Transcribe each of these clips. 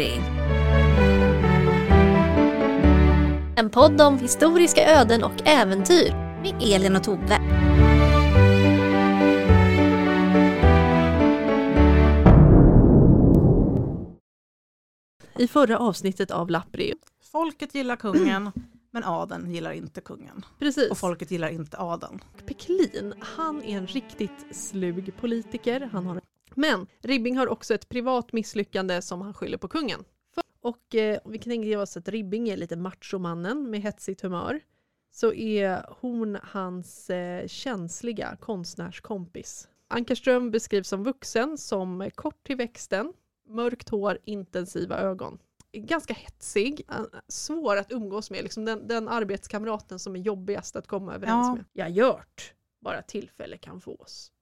Lappri. En podd om historiska öden och äventyr med Elin och Tove. I förra avsnittet av Lappri. Folket gillar kungen, men adeln gillar inte kungen. Precis. Och folket gillar inte adeln. Peklin, han är en riktigt slug politiker. Han har... Men Ribbing har också ett privat misslyckande som han skyller på kungen. Och eh, vi kan tänka oss att Ribbing är lite machomannen med hetsigt humör så är hon hans eh, känsliga konstnärskompis. Ankarström beskrivs som vuxen, som kort till växten, mörkt hår, intensiva ögon. Ganska hetsig, eh, svår att umgås med, liksom den, den arbetskamraten som är jobbigast att komma överens Ja. med. Jag gjort, bara tillfälle kan fås.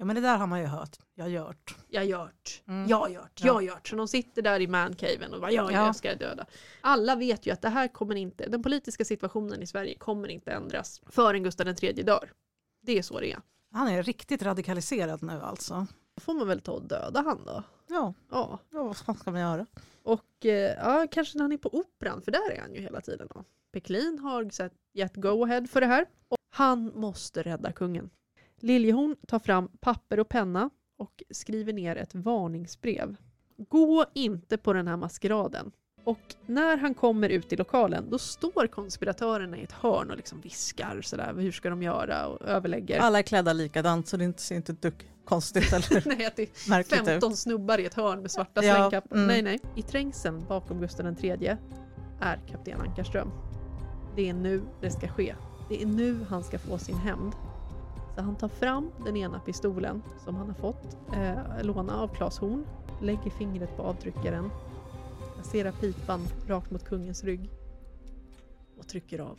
Ja men det där har man ju hört. Jag gjort. Jag gjort, Mm. jag gjort, Ja. jag gjort. Så de sitter där i mancaven och bara ja, Ja. jag ska döda. Alla vet ju att det här kommer inte, den politiska situationen i Sverige kommer inte ändras förrän Gustav III dör. Det är så det är. Han är riktigt radikaliserad nu alltså. Då får man väl ta och döda han då. Ja, Ja, ja vad fan ska man göra? och eh, ja, kanske när han är på operan, för där är han ju hela tiden. Då. Peklin har gett go-ahead för det här. Och han måste rädda kungen. Liljehorn tar fram papper och penna och skriver ner ett varningsbrev. Gå inte på den här maskeraden. Och när han kommer ut i lokalen då står konspiratörerna i ett hörn och liksom viskar sådär, hur ska de göra och överlägger. Alla är klädda likadant så det inte- ser inte ett dugg konstigt eller Nej, att det är märkligt ut. 15 snubbar i ett hörn med svarta Ja, slängkappor. mm. Nej, nej. I trängseln bakom Gustav III är kapten Ankarström. Det är nu det ska ske. Det är nu han ska få sin hämnd. Så han tar fram den ena pistolen som han har fått eh, låna av Claes Horn, lägger fingret på avtryckaren, placerar pipan rakt mot kungens rygg och trycker av.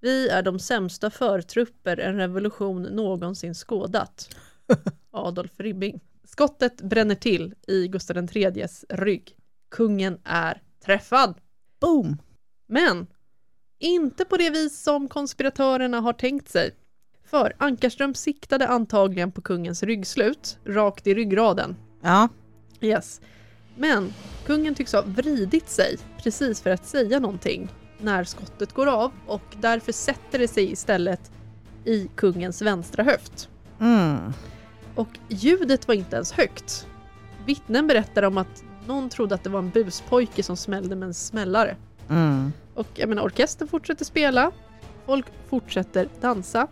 Vi är de sämsta förtrupper en revolution någonsin skådat. Adolf Ribbing. Skottet bränner till i Gustav IIIs rygg. Kungen är träffad. Boom! Men inte på det vis som konspiratörerna har tänkt sig. För Ankarström siktade antagligen på kungens ryggslut, rakt i ryggraden. Ja, Yes. Men kungen tycks ha vridit sig precis för att säga någonting när skottet går av och därför sätter det sig istället i kungens vänstra höft. mm. Och ljudet var inte ens högt. Vittnen berättar om att någon trodde att det var en buspojke som smällde med en smällare. Mm. Och jag menar, orkestern fortsätter spela, folk fortsätter dansa.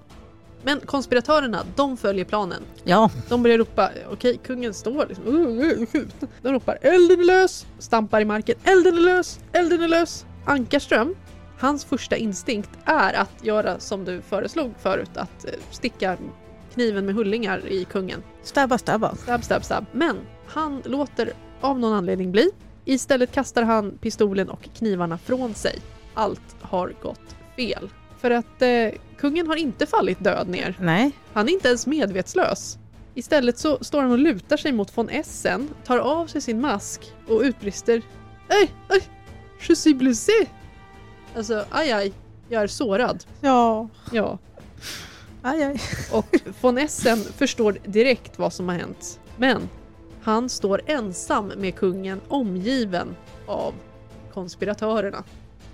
Men konspiratörerna, de följer planen. ja. De börjar ropa, okej, kungen står liksom, "Uh, uh, skjut." De ropar elden är lös, stampar i marken, elden är lös, elden är lös. Ankarström, hans första instinkt är att göra som du föreslog förut, att eh, sticka kniven med hullingar i kungen. Stabba, stabba. Stab, stab, stab. Men han låter av någon anledning bli. Istället kastar han pistolen och knivarna från sig. Allt har gått fel. För att eh, kungen har inte fallit död ner. Nej. Han är inte ens medvetslös. Istället så står han och lutar sig mot von Essen, tar av sig sin mask och utbrister Ej, ej, je suis blessé! Alltså, aj, aj, jag är sårad. Ja. Ja. Aj, aj. Och von Essen förstår direkt vad som har hänt. Men han står ensam med kungen omgiven av konspiratörerna.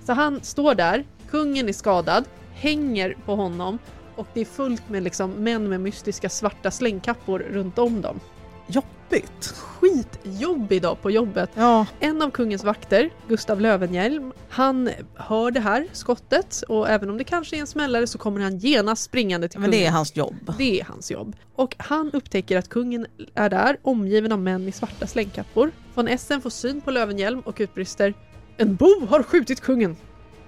Så han står där, kungen är skadad, hänger på honom och det är fullt med liksom män med mystiska svarta slängkappor runt om dem. Jobbigt. Skitjobbig dag på jobbet. Ja. En av kungens vakter, Gustav Lövenhjelm, han hör det här skottet och även om det kanske är en smällare så kommer han genast springande till Men kungen. det är hans jobb. Det är hans jobb. Och han upptäcker att kungen är där, omgiven av män i svarta slängkappor. Von Essen får syn på Lövenhjelm och utbrister En bov har skjutit kungen!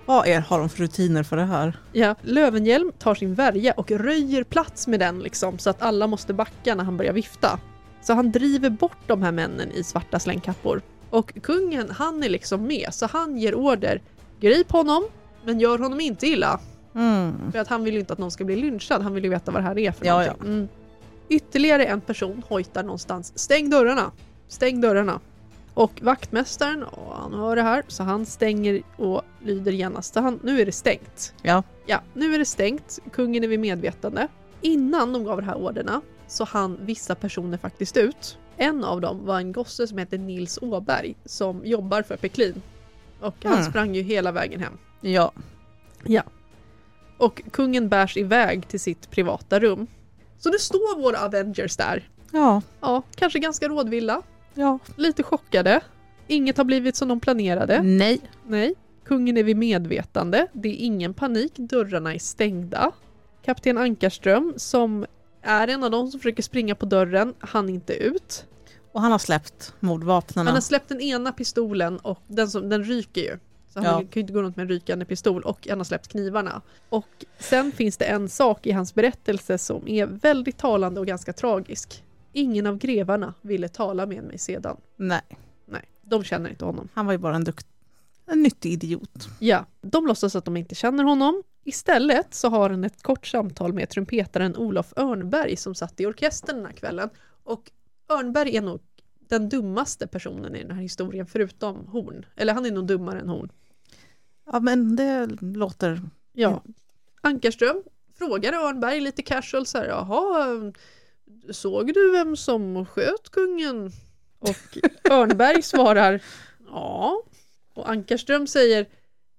Vad är, har de för rutiner för det här? Ja, Lövenhjelm tar sin värja och röjer plats med den liksom så att alla måste backa när han börjar vifta. Så han driver bort de här männen i svarta slängkappor. Och kungen, han är liksom med så han ger order Grip honom, men gör honom inte illa. Mm. För att han vill ju inte att någon ska bli lynchad, han vill ju veta vad det här är för Ja, någonting. Mm. Ytterligare en person hojtar någonstans Stäng dörrarna! Stäng dörrarna! Och vaktmästaren, och han hör det här, så han stänger och lyder genast. Han, nu är det stängt. Ja. Ja, nu är det stängt. Kungen är vid medvetande. Innan de gav de här orderna så hann vissa personer faktiskt ut. En av dem var en gosse som heter Nils Åberg som jobbar för Peklin. Och han Mm. sprang ju hela vägen hem. Ja. Och kungen bärs iväg till sitt privata rum. Så nu står våra Avengers där. Ja. Ja, kanske ganska rådvilla, Ja. lite chockade. Inget har blivit som de planerade. Nej. Nej. Kungen är vid medvetande. Det är ingen panik, dörrarna är stängda. Kapten Ankarström, som är en av de som försöker springa på dörren, han inte ut. Och han har släppt mordvapnen. Han har släppt den ena pistolen och den, som, den ryker ju. Så han Ja. kan ju inte gå runt med en rykande pistol och han har släppt knivarna. Och sen finns det en sak i hans berättelse som är väldigt talande och ganska tragisk. Ingen av grevarna ville tala med mig sedan. Nej, Nej, de känner inte honom. han var ju bara en, dukt... en nyttig idiot. Ja, de låtsas att de inte känner honom. Istället så har han ett kort samtal med trumpetaren Olof Örnberg som satt i orkestern den här kvällen. Och Örnberg är nog den dummaste personen i den här historien förutom Horn. Eller han är nog dummare än Horn. Ja, men det låter... Ja. Ankarström frågar Örnberg lite casual så här, jaha, såg du vem som sköt kungen? Och Örnberg svarar, ja. Och Ankarström säger,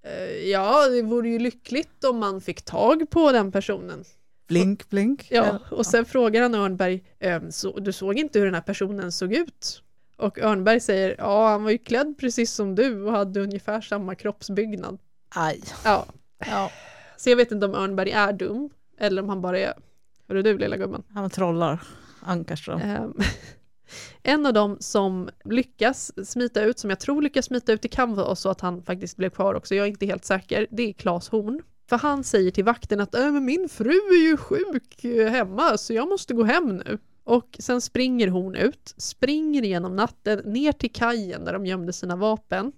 "Eh, ja, det vore ju lyckligt om man fick tag på den personen. Blink, blink. Ja, och sen frågar han Örnberg, "Ehm, så, du såg inte hur den här personen såg ut? Och Örnberg säger, ja, han var ju klädd precis som du och hade ungefär samma kroppsbyggnad. Aj. Ja, Ja. så jag vet inte om Örnberg är dum eller om han bara är Hörru du lilla gumman. Han trollar Ankarström. Ehm, en av dem som lyckas smita ut, som jag tror lyckas smita ut, det kan vara så att han faktiskt blev kvar också, jag är inte helt säker, det är Claes Horn. För han säger till vakten att äh, men min fru är ju sjuk eh, hemma så jag måste gå hem nu. Och sen springer hon ut, springer genom natten ner till kajen där de gömde sina vapen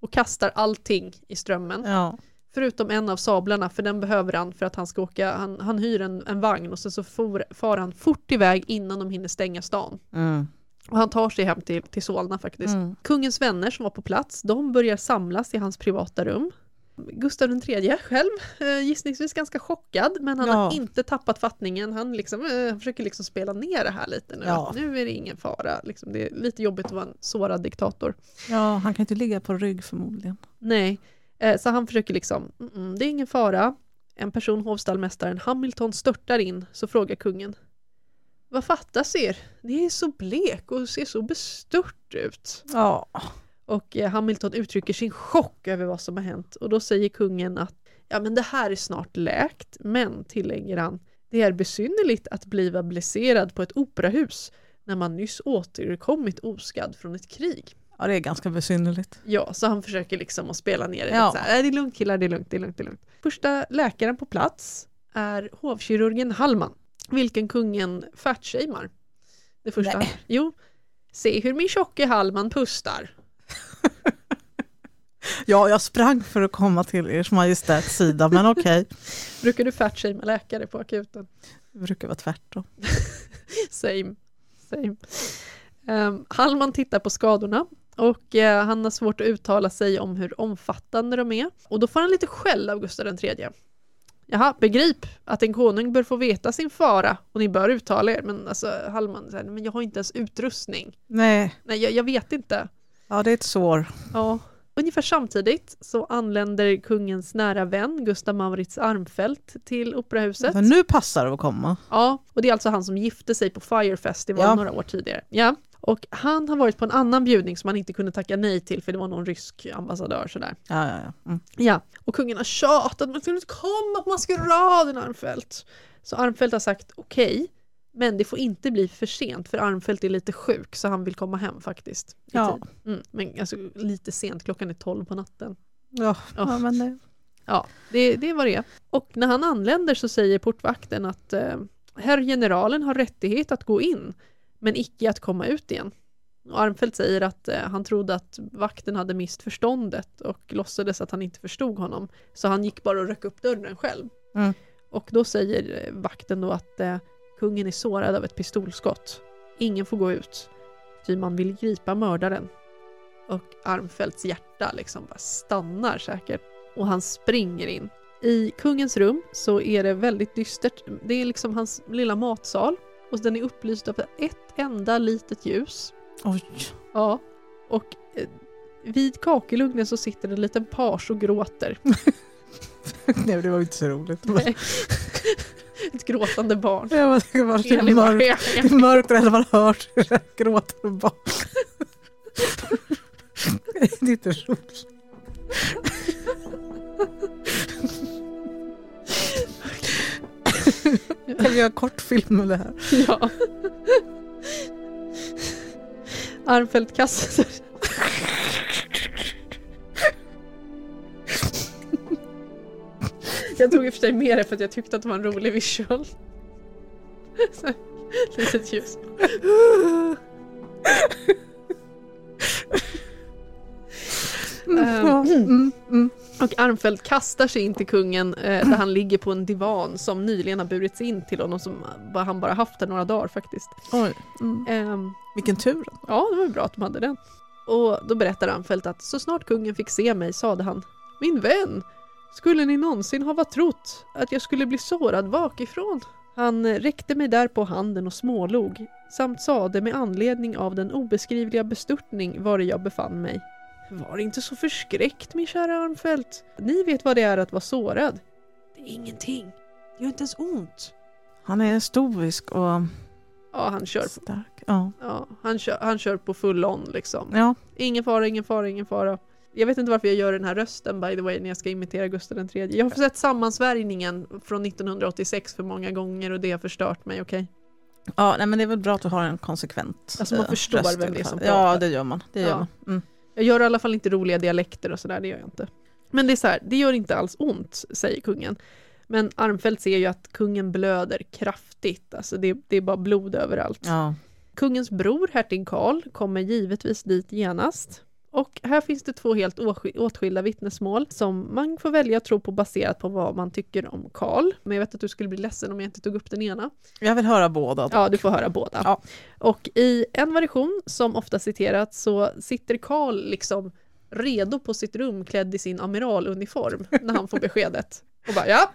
och kastar allting i strömmen. Ja. Förutom en av sablarna, för den behöver han för att han ska åka, han, han hyr en, en vagn och sen så for, far han fort iväg innan de hinner stänga stan. Mm. Och han tar sig hem till, till Solna faktiskt. Mm. Kungens vänner som var på plats, de börjar samlas i hans privata rum. Gustav III själv, eh, gissningsvis ganska chockad, men han har Ja. inte tappat fattningen. Han, liksom, eh, han försöker liksom spela ner det här lite nu. Ja. Nu är det ingen fara. Liksom, det är lite jobbigt att vara en sårad diktator. ja, han kan inte ligga på rygg förmodligen. Nej, eh, så han försöker liksom, "Mm, mm, det är ingen fara. En person, hovstallmästaren Hamilton, störtar in, så frågar kungen. Vad fattas er? Ni är så blek och ser så bestört ut. Ja. Och eh, Hamilton uttrycker sin chock över vad som har hänt och då säger kungen att ja men det här är snart läkt, men tillägger han, det är besynnerligt att bliva blesserad på ett operahus när man nyss återkommit oskadd från ett krig. Ja, det är ganska besynnerligt. Ja, så han försöker liksom att spela ner det. Ja. Så här, "Äh, det är lugnt killar, det är lugnt, det är lugnt, det är lugnt. Första läkaren på plats är hovkirurgen Hallman, vilken kungen fatshamear. Det första. Nej. Jo, se hur min tjocke Hallman pustar. Ja, jag sprang för att komma till ers majestäts sida, men okej. Brukar du fatshamea läkare på akuten? Det brukar vara tvärtom. Same. Same. Um, Hallman tittar på skadorna och eh, han har svårt att uttala sig om hur omfattande de är. Och då får han lite skäll av Gustav III. Jaha, begrip att en konung bör få veta sin fara och ni bör uttala er. Men alltså Hallman säger, men jag har inte ens utrustning. Nej, Nej, jag, jag vet inte. ja, det är ett sår. Ja. Ungefär samtidigt så anländer kungens nära vän Gustav Maurits Armfelt till operahuset. För nu passar det att komma. Ja, och det är alltså han som gifte sig på Fire Festival Ja. några år tidigare. Ja. Och han har varit på en annan bjudning som han inte kunde tacka nej till för det var någon rysk ambassadör sådär. Ja, ja, ja. Mm. Ja, och kungen har tjatat men skulle inte komma på maskeraden Armfelt. Så Armfelt har sagt okej, men det får inte bli för sent för Armfelt är lite sjuk så han vill komma hem faktiskt. Ja. Mm, men alltså lite sent, klockan är 12 på natten. Ja, Ja. ja, men det... Ja, det, det vad det. Och när han anländer så säger portvakten att eh, herr generalen har rättighet att gå in, men icke att komma ut igen. Och Armfelt säger att eh, han trodde att vakten hade mist förståndet och låtsades att han inte förstod honom. Så han gick bara och röck upp dörren själv. Mm. Och då säger eh, vakten då att eh, kungen är sårad av ett pistolskott. Ingen får gå ut, ty man vill gripa mördaren. Och Armfelts hjärta liksom bara stannar säkert och han springer in. I kungens rum så är det väldigt dystert. Det är liksom hans lilla matsal och den är upplyst av ett enda litet ljus. Oj. Ja, och eh, vid kakelugnen så sitter en liten page och gråter. Nej, det var inte så roligt. Nej. Ett gråtande barn. Jag bara, det var så Elin bara, mörkt, det är mörkt och man hör gråtande barn. Det är inte roligt. Kan vi göra kortfilm om det här? Ja. Armfelt kastar Jag tog i och för sig med det för att jag tyckte att det var en rolig visual. Så, litet ljus. Ja, mm, mm. Och Armfelt kastar sig in till kungen eh, där han ligger på en divan som nyligen har burits in till honom som han bara haft den några dagar faktiskt. Oj. Mm. Ehm, Vilken tur. Ja, det var bra att de hade den. Och då berättar Anfält att så snart kungen fick se mig sade han Min vän, skulle ni någonsin hava trott att jag skulle bli sårad bakifrån? Han eh, räckte mig där på handen och smålog samt sade med anledning av den obeskrivliga bestörtning vari jag befann mig. Var inte så förskräckt min kära Armfelt. Ni vet vad det är att vara sårad. Det är ingenting. Det gör inte ens ont. Han är stoisk och Ja, han kör, stark. Ja. ja, han kör, han kör på full on liksom. ja. Ingen fara, ingen fara, ingen fara. Jag vet inte varför jag gör den här rösten by the way när jag ska imitera Gustav III. Jag har sett sammansvärjningen från 1986 för många gånger och det har förstört mig, okej? Ja, nej, men det är väl bra att du har en konsekvent Alltså, man eh, förstår röst vem det är som fall. Ja, pratar. det gör man. Det gör Ja. man. Mm. Jag gör i alla fall inte roliga dialekter och sådär, det gör jag inte. Men det är så här, det gör inte alls ont, säger kungen. Men Armfelt ser ju att kungen blöder kraftigt, alltså det, det är bara blod överallt. Ja. Kungens bror, hertig Karl, kommer givetvis dit genast. Och här finns det två helt åtsk- åtskilda vittnesmål som man får välja att tro på baserat på vad man tycker om Karl. Men jag vet att du skulle bli ledsen om jag inte tog upp den ena. Jag vill höra båda. Ja, du får höra båda. Ja. Och i en version som ofta citerats så sitter Karl liksom redo på sitt rum klädd i sin amiraluniform när han får beskedet. Och bara ja,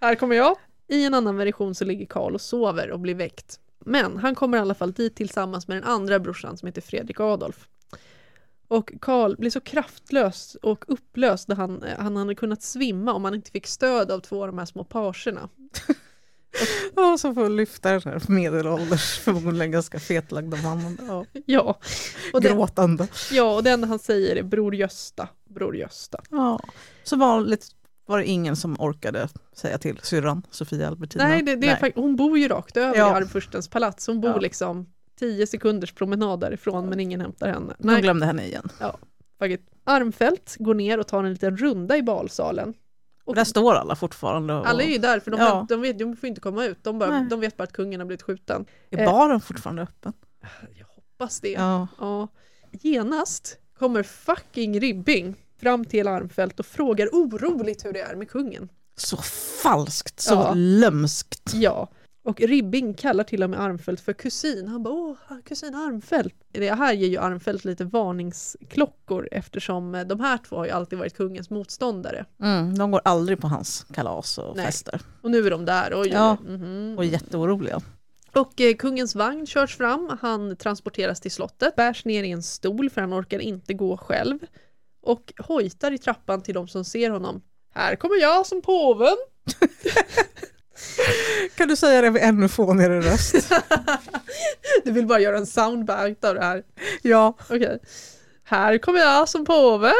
här kommer jag. I en annan version så ligger Karl och sover och blir väckt. Men han kommer i alla fall dit tillsammans med den andra brorsan som heter Fredrik Adolf. Och Karl blir så kraftlös och upplöst när han, han hade kunnat svimma om han inte fick stöd av två av de här små pagerna. Ja, så får lyfta den här medelålders, förmodligen ganska fetlagda mannen. Ja. Ja, och det, Gråtande. ja, och den han säger är Bror Gösta, Bror Gösta. Ja. Så vanligt var det ingen som orkade säga till syrran Sofia Albertina. Nej, det, det är fakt- hon bor ju rakt över Ja. i arvfurstens palats. Hon bor Ja. liksom tio sekunders promenad därifrån men ingen hämtar henne. De Nej, glömde henne igen. faktiskt. Armfelt går ner och tar en liten runda i balsalen. Och där står alla fortfarande. Och... Alla är ju där för de, Ja. de, vet, de får inte komma ut. De, bara, de vet bara att kungen har blivit skjuten. Är baren fortfarande öppen? Jag hoppas det. Ja. Ja. Genast kommer fucking Ribbing fram till Armfelt och frågar oroligt hur det är med kungen. Så falskt, så Ja. lömskt. Ja, och Ribbing kallar till och med Armfelt för kusin. Han bara åh, kusin Armfelt. Det här ger ju Armfelt lite varningsklockor eftersom eh, de här två har ju alltid varit kungens motståndare. Mm, de går aldrig på hans kalas och Nej. fester. Och nu är de där. Oj, Ja. oj, mhm. Och är jätteoroliga. Och eh, kungens vagn körs fram, han transporteras till slottet, bärs ner i en stol för han orkar inte gå själv och hojtar i trappan till de som ser honom. Här kommer jag som påven! Kan du säga det med ännu fånigare röst? Du vill bara göra en soundbite av det här. ja, Okej. Här kommer jag som påven!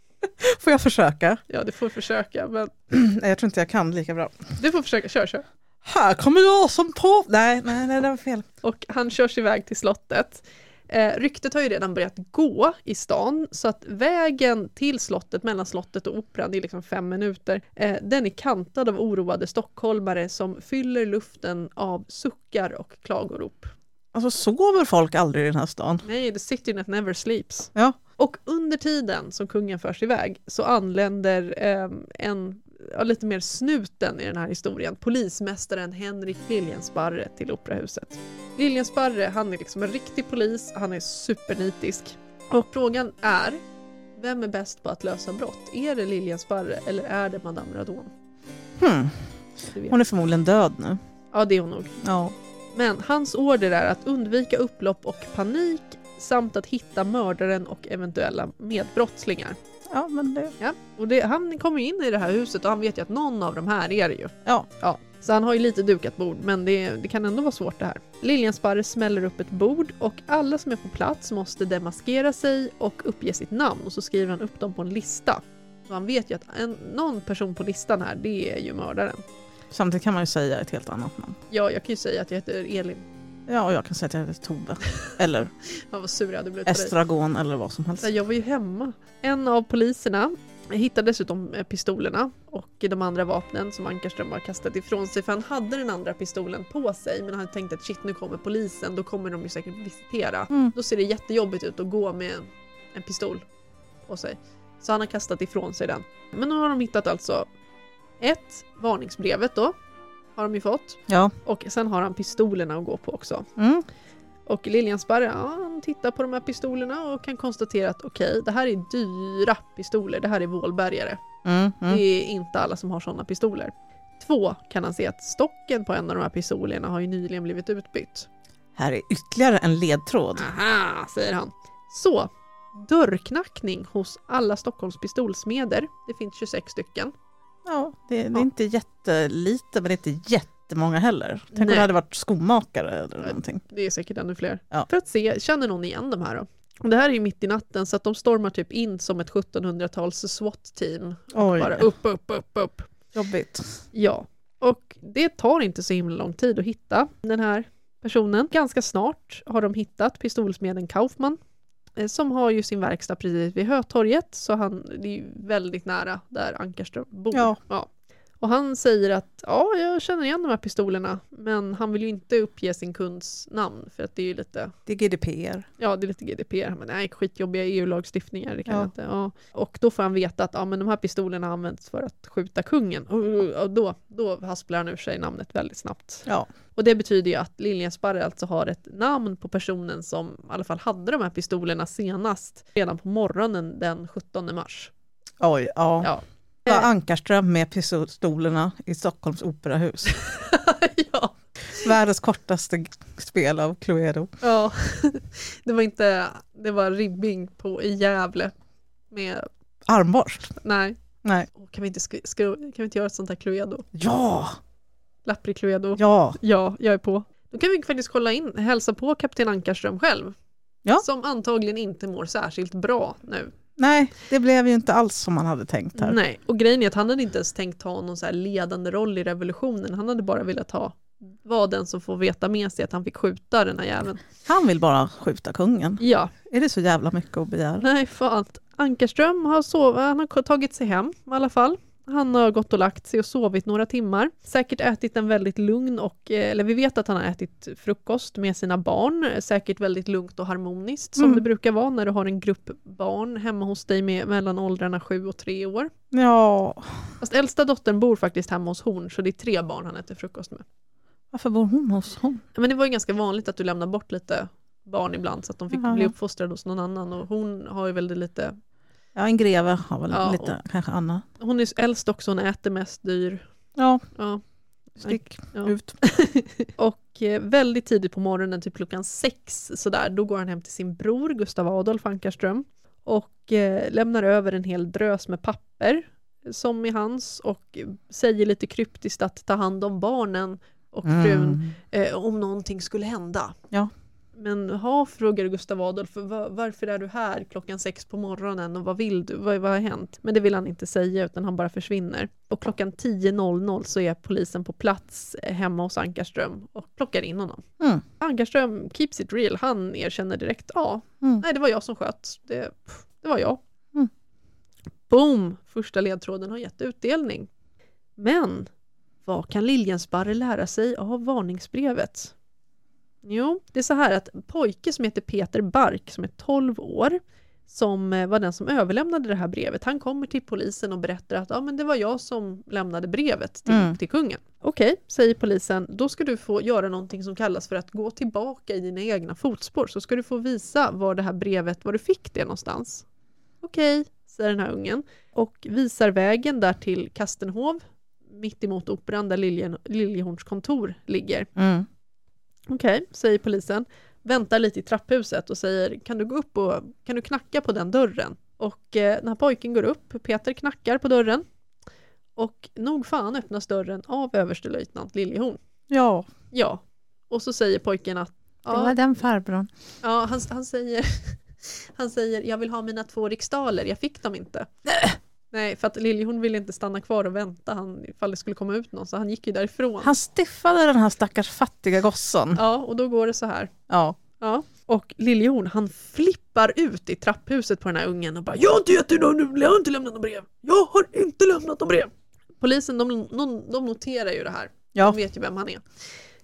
får jag försöka? Ja, du får försöka, men Nej, jag tror inte jag kan lika bra. du får försöka. Kör, kör. Här kommer jag som på... Nej, nej, nej, det var fel. Och han körs iväg till slottet. Eh, ryktet har ju redan börjat gå i stan så att vägen till slottet mellan slottet och operan, det är liksom fem minuter, eh, den är kantad av oroade stockholmare som fyller luften av suckar och klagorop. Alltså sover folk aldrig i den här stan? Nej, the city that never sleeps. Ja. Och under tiden som kungen förs iväg så anländer eh, en, ja, lite mer snuten i den här historien, polismästaren Henrik Liljensparre till operahuset. Liljensparre, han är liksom en riktig polis, han är supernitisk. Och frågan är, vem är bäst på att lösa brott? Är det Liljensparre eller är det Madame Radon? Hmm. Hon är förmodligen död nu. Ja, det är hon nog. Ja. Men hans order är att undvika upplopp och panik samt att hitta mördaren och eventuella medbrottslingar. Ja, men det... Ja, och det, han kommer in i det här huset och han vet ju att någon av de här är det ju. Ja. ja. Så han har ju lite dukat bord men det, det kan ändå vara svårt det här. Liljensparre smäller upp ett bord och alla som är på plats måste demaskera sig och uppge sitt namn och så skriver han upp dem på en lista. Så han vet ju att en, någon person på listan här, det är ju mördaren. Samtidigt kan man ju säga ett helt annat namn. Ja, jag kan ju säga att jag heter Elin. Ja, och jag kan säga att jag heter Tove. Eller Fan vad sur jag hade blivit. Estragon eller vad som helst. Jag var ju hemma. En av poliserna hittade dessutom eh, pistolerna och de andra vapnen som Ankarström har kastat ifrån sig för han hade den andra pistolen på sig men han tänkte att shit nu kommer polisen, då kommer de ju säkert visitera. Mm. Då ser det jättejobbigt ut att gå med en pistol på sig. Så han har kastat ifrån sig den. Men nu har de hittat alltså ett, varningsbrevet då, har de ju fått. Ja. Och sen har han pistolerna att gå på också. Mm. Och Liljensparre, ja, han tittar på de här pistolerna och kan konstatera att okej, det här är dyra pistoler, det här är vålbärgare. Mm. Det Mm. är inte alla som har sådana pistoler. Två kan han se att stocken på en av de här pistolerna har ju nyligen blivit utbytt. Här är ytterligare en ledtråd. Aha, säger han. Så, dörrknackning hos alla Stockholms pistolsmeder. Det finns 26 stycken. Ja, det, det är Ja. inte jättelite men det är inte jättemånga heller. Tänk om Nej. det hade varit skomakare eller Nej. någonting. Det är säkert ännu fler. Ja. För att se, känner någon igen de här då? Och det här är ju mitt i natten så att de stormar typ in som ett 1700-tals SWAT-team. Bara upp, upp, upp, upp. jobbigt. Ja, och det tar inte så himla lång tid att hitta den här personen. Ganska snart har de hittat pistolsmeden Kaufman som har ju sin verkstad precis vid Hötorget så han, det är ju väldigt nära där Ankarström bor. Ja. Och han säger att ja, jag känner igen de här pistolerna men han vill ju inte uppge sin kunds namn för att det är ju lite Det är GDPR. Ja, det är lite GDPR, men nej, skitjobbiga EU-lagstiftningar. Det kan Ja. inte. Ja. Och då får han veta att ja, men de här pistolerna används för att skjuta kungen. Och, och då, då hasplar han ur sig namnet väldigt snabbt. Ja. Och det betyder ju att Liljensparre alltså har ett namn på personen som i alla fall hade de här pistolerna senast redan på morgonen den 17 mars. Oj, ja. Ja. Det var Ankarström med pistolerna i Stockholms operahus. ja. Världens kortaste spel av Cluedo. ja, det var inte, det var ribbing på i Gävle med, Armborst? nej, Nej. Kan vi inte, kan vi inte göra ett sånt här Cluedo? Ja! Lappri Cluedo. Ja! Ja, jag är på. Då kan vi faktiskt kolla in, hälsa på kapten Ankarström själv. Ja. Som antagligen inte mår särskilt bra nu. Nej, det blev ju inte alls som man hade tänkt här. Nej, och grejen är att han hade inte ens tänkt ta någon så ledande roll i revolutionen. Han hade bara velat ha, vara den som får veta med sig att han fick skjuta den här jäveln. Han vill bara skjuta kungen. Ja, Är det så jävla mycket att begära? nej fan. Ankarström har, sov, han har tagit sig hem i alla fall. Han har gått och lagt sig och sovit några timmar. Säkert ätit en väldigt lugn och, eh, eller vi vet att han har ätit frukost med sina barn. Säkert väldigt lugnt och harmoniskt som Mm. det brukar vara när du har en grupp barn hemma hos dig med mellan åldrarna sju och tre år. Ja, Fast äldsta dottern bor faktiskt hemma hos Horn så det är tre barn han äter frukost med. varför bor hon hos honom? Men det var ju ganska vanligt att du lämnar bort lite barn ibland så att de fick Ja. bli uppfostrade hos någon annan och hon har ju väldigt lite Ja, en greve har väl Ja, lite, kanske Anna. hon är äldst också, hon äter mest dyr. Ja, Ja. stick Ja. ut. och eh, väldigt tidigt på morgonen, typ klockan sex sådär, då går han hem till sin bror Gustav Adolf Ankarström och eh, lämnar över en hel drös med papper som är hans och säger lite kryptiskt att ta hand om barnen och frun Mm. eh, om någonting skulle hända. Ja. Men ha, frågar Gustav Adolf, "Va- varför är du här klockan sex på morgonen och vad vill du? Vad, vad har hänt? Men det vill han inte säga utan han bara försvinner. Och klockan 10.00 så är polisen på plats eh, hemma hos Ankarström och plockar in honom. Mm. Ankarström keeps it real, han erkänner direkt, ja, Mm. nej det var jag som sköt, det, pff, det var jag. Mm. Boom! Första ledtråden har gett utdelning. Men vad kan Liljensparre lära sig av varningsbrevet? Jo, det är så här att en pojke som heter Peter Bark som är 12 år som eh, var den som överlämnade det här brevet. Han kommer till polisen och berättar att ja, men det var jag som lämnade brevet till, Mm. till kungen. Okej, säger polisen, då ska du få göra någonting som kallas för att gå tillbaka i dina egna fotspår. Så ska du få visa var det här brevet, var du fick det någonstans. Okej, säger den här ungen och visar vägen där till Kastenhov mitt emot operan där Liljehorns kontor ligger. Mm. Okej, säger polisen. Väntar lite i trapphuset och säger kan du gå upp och kan du knacka på den dörren? Och eh, den här pojken går upp, Peter knackar på dörren. Och nog fan öppnas dörren av överstelöjtnant Liljehorn. Ja, Ja, och så säger pojken att det var ja, den farbrorn. ja han, han säger han säger jag vill ha mina två riksdaler, jag fick dem inte. Nej, för att Liljehorn ville inte stanna kvar och vänta han, ifall det skulle komma ut någon, så han gick ju därifrån. Han stiffade den här stackars fattiga gossen. Ja, och då går det så här. Ja. Ja. Och Liljehorn han flippar ut i trapphuset på den här ungen och bara Jag har inte gett dig någon, jag har inte lämnat något brev. Jag har inte lämnat något brev. Polisen de, de, de noterar ju det här. Ja. De vet ju vem han är.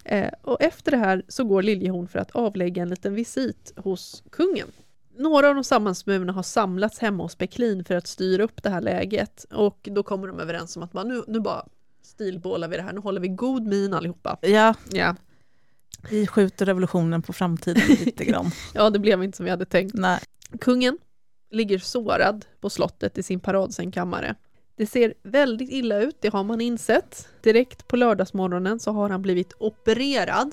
Eh, och efter det här så går Liljehorn för att avlägga en liten visit hos kungen. Några av de sammansmurna har samlats hemma hos Beklin för att styra upp det här läget och då kommer de överens om att bara, nu, nu bara stilbålar vi det här, nu håller vi god min allihopa. ja, Ja. vi skjuter revolutionen på framtiden lite grann. ja, det blev inte som vi hade tänkt. Nej. Kungen ligger sårad på slottet i sin paradsängkammare. Det ser väldigt illa ut, det har man insett. Direkt på lördagsmorgonen så har han blivit opererad,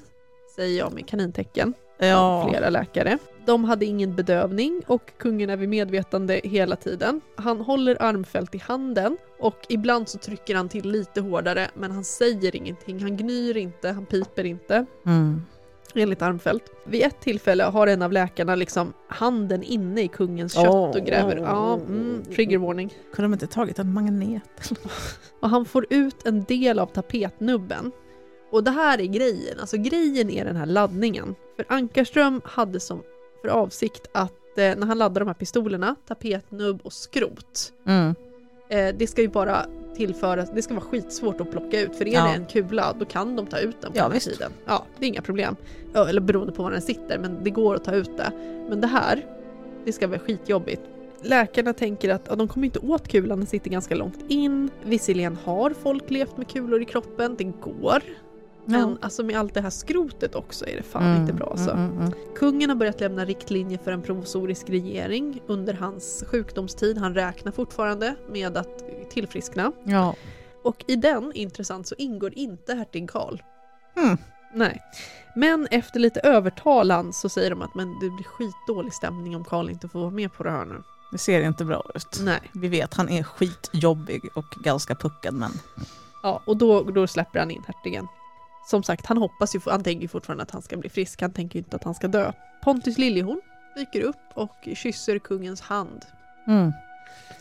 säger jag med kanintecken, av Ja. flera läkare. De hade ingen bedövning och kungen är vid medvetande hela tiden. Han håller armfält i handen och ibland så trycker han till lite hårdare men han säger ingenting, han gnyr inte, han piper inte Mm. enligt Armfelt. Vid ett tillfälle har en av läkarna liksom handen inne i kungens kött och gräver. Ja, mm, trigger warning. Kunde de inte tagit en magnet? Och han får ut en del av tapetnubben. Och det här är grejen, alltså grejen är den här laddningen. För Ankarström hade som för avsikt att eh, när han laddar de här pistolerna, tapetnubb och skrot, Mm. eh, det ska ju bara tillföras, det ska vara skitsvårt att plocka ut för är Ja. det en kula då kan de ta ut den på Ja, den här visst. tiden. Ja, det är inga problem. Eller beroende på var den sitter, men det går att ta ut det. Men det här, det ska vara skitjobbigt. Läkarna tänker att ja, de kommer inte åt kulan, den sitter ganska långt in. Visserligen har folk levt med kulor i kroppen, det går. Men Ja. alltså med allt det här skrotet också är det fan Mm, inte bra alltså. mm, mm, mm. Kungen har börjat lämna riktlinjer för en provisorisk regering under hans sjukdomstid. Han räknar fortfarande med att tillfriskna. Ja. Och i den, intressant, så ingår inte hertig Karl. Mm. Nej. Men efter lite övertalan så säger de att men det blir skitdålig stämning om Karl inte får vara med på det här nu. Det ser inte bra ut. Nej. Vi vet, han är skitjobbig och ganska puckad men Ja, och då, då släpper han in hertigen. Som sagt, han hoppas ju, han tänker ju fortfarande att han ska bli frisk, han tänker ju inte att han ska dö. Pontus Liljehorn dyker upp och kysser kungens hand. mm.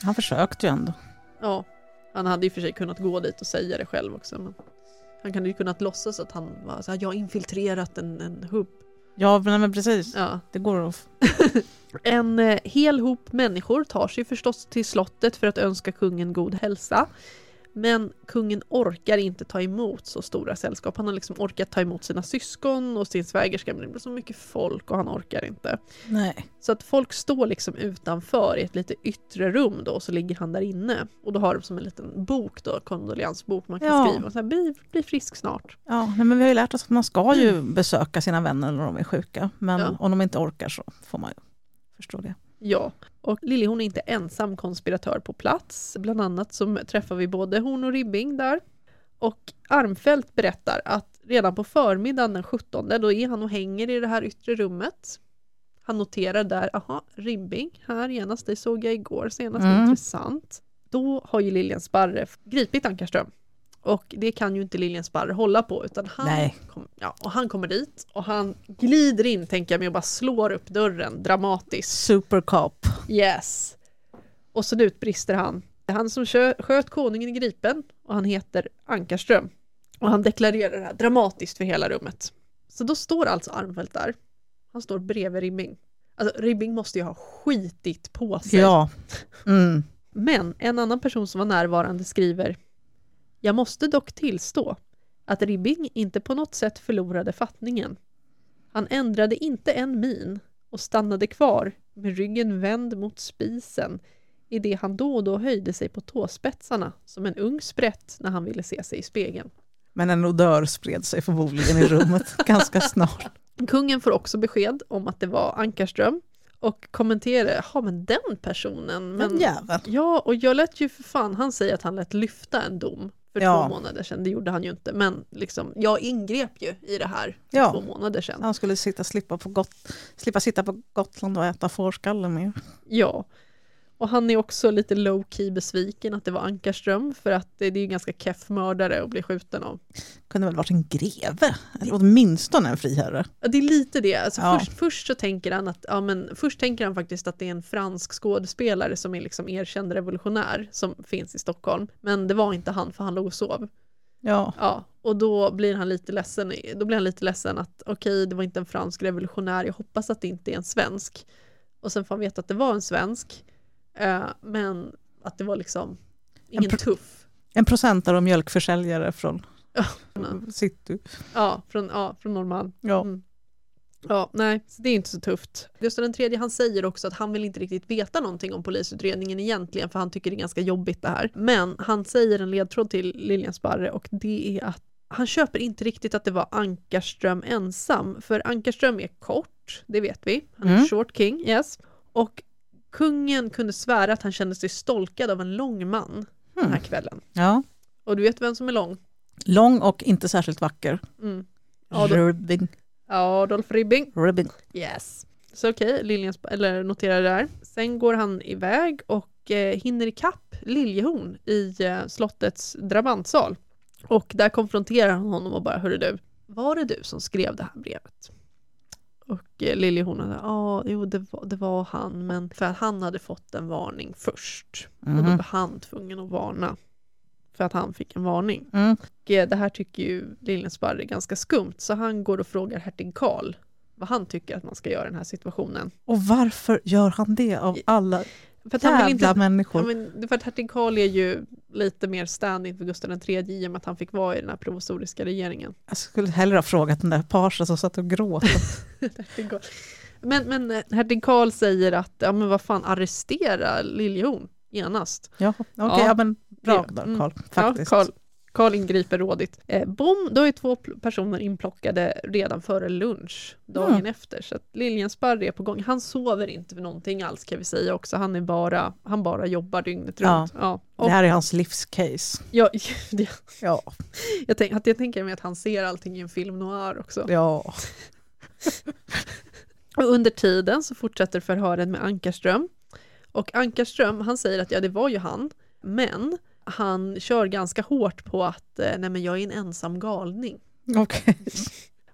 han försökte ju ändå. Ja, han hade och för sig kunnat gå dit och säga det själv också. Men han hade ju kunnat låtsas att han var så här, jag har infiltrerat en, en hubb. Ja men, men precis, Ja. det går att... En eh, hel hop människor tar sig förstås till slottet för att önska kungen god hälsa. Men kungen orkar inte ta emot så stora sällskap. Han har liksom orkat ta emot sina syskon och sin svägerska men det blir så mycket folk och han orkar inte. Nej. Så att folk står liksom utanför i ett lite yttre rum då och så ligger han där inne. Och då har de som en liten bok då, kondoleansbok man kan Ja. skriva. Så här, bli, bli frisk snart. Ja, men vi har ju lärt oss att man ska ju besöka sina vänner när de är sjuka. Men Ja. om de inte orkar så får man ju förstå det. Ja, och Liljehorn är inte ensam konspiratör på plats. Bland annat så träffar vi både Horn och Ribbing där. Och Armfelt berättar att redan på förmiddagen den 17, då är han och hänger i det här yttre rummet. Han noterar där, aha, Ribbing här genast, det såg jag igår senast, Mm. intressant. Då har ju Liljen Sparre gripit Ankarström. Och det kan ju inte Liljen Sparre hålla på utan han, kom, ja, och han kommer dit och han glider in tänker jag med och bara slår upp dörren dramatiskt. Supercop. Yes. Och så utbrister han. Det är han som kö- sköt konungen i gripen och han heter Ankarström. Och han deklarerar det här dramatiskt för hela rummet. Så då står alltså Armfelt där. Han står bredvid Ribbing. Alltså Ribbing måste ju ha skitit på sig. Ja. Mm. Men en annan person som var närvarande skriver Jag måste dock tillstå att Ribbing inte på något sätt förlorade fattningen. Han ändrade inte en min och stannade kvar med ryggen vänd mot spisen i det han då och då höjde sig på tåspetsarna som en ung sprätt när han ville se sig i spegeln. Men en odör spred sig förmodligen i rummet ganska snart. Kungen får också besked om att det var Ankarström och kommenterar, ja men den personen, men Men jävel. Ja, och jag lät ju för fan, han säger att han lät lyfta en dom för Ja. två månader sedan. Det gjorde han ju inte. Men liksom, jag ingrep ju i det här för Ja. två månader sedan. Han skulle sitta, slippa, på Got- slippa sitta på Gotland och äta fårskalle mer. Ja. Och han är också lite low key besviken att det var Ankarström för att det, är ju ganska keff mördare att bli skjuten av. Kunde väl varit en greve? Eller åtminstone en friherre. Ja, Det är lite det. Alltså Ja. först, först så tänker han att, ja men först tänker han faktiskt att det är en fransk skådespelare som är liksom erkänd revolutionär som finns i Stockholm. Men det var inte han för han låg och sov. Ja, Ja, och då blir han lite ledsen, då blir han lite ledsen att okej, det var inte en fransk revolutionär, jag hoppas att det inte är en svensk. Och sen får han veta att det var en svensk, men att det var liksom ingen pr- tuff. en procentare och mjölkförsäljare från city. Ja, från, ja, från Norrmalm. Ja. Mm. Ja, nej, det är inte så tufft. Gustav den tredje han säger också att han vill inte riktigt veta någonting om polisutredningen egentligen för han tycker det är ganska jobbigt det här. Men han säger en ledtråd till Lilian Sparre och det är att han köper inte riktigt att det var Ankarström ensam, för Ankarström är kort, det vet vi. Han är Mm. short king, yes. Och kungen kunde svära att han kände sig stolkad av en lång man den här Mm. kvällen. ja. Och du vet vem som är lång? Lång och inte särskilt vacker. Mm. Adolf, Rubbing. Adolf Ribbing. Rubbing. Yes. Så okej, sp- eller notera det där. Sen går han iväg och eh, hinner ikapp Liljehorn i eh, slottets drabantsal. Och där konfronterar han honom och bara, hörru du, var det du som skrev det här brevet? Och eh, Liljehorn hade, ja, jo det var, det var han, men för att han hade fått en varning först. Och då Mhm. var han tvungen att varna. För att han fick en varning. Mm. Och eh, det här tycker ju Liljensparre är ganska skumt, så han går och frågar hertig Karl vad han tycker att man ska göra i den här situationen. Och varför gör han det av alla För att han jävla inte, ja, människor? men, för att hertig Karl är ju lite mer stand-in för Gustav III i och med att han fick vara i den här provisoriska regeringen. Jag skulle hellre ha frågat den där pagen som satt och gråt. Karl. Men, men eh, hertig Karl säger att, ja men vad fan, arrestera Liljehorn genast. ja, okej, Ja. ja. men bra Det- där mm. Karl. Ja, Faktiskt. Karl, ingriper rådigt. Eh, bom, då är två personer inplockade redan före lunch dagen Mm. efter. Så att Liljensparr är på gång. Han sover inte för någonting alls kan vi säga också. Han, är bara, han bara jobbar dygnet Ja. runt. Ja. Och, Det här är hans livscase. ja, det, Ja, jag, tänk, jag tänker mig att han ser allting i en film noir också. ja. Och under tiden så fortsätter förhören med Ankarström. Och Ankarström, han säger att ja, det var ju han, men han kör ganska hårt på att eh, nej men jag är en ensam galning. okej.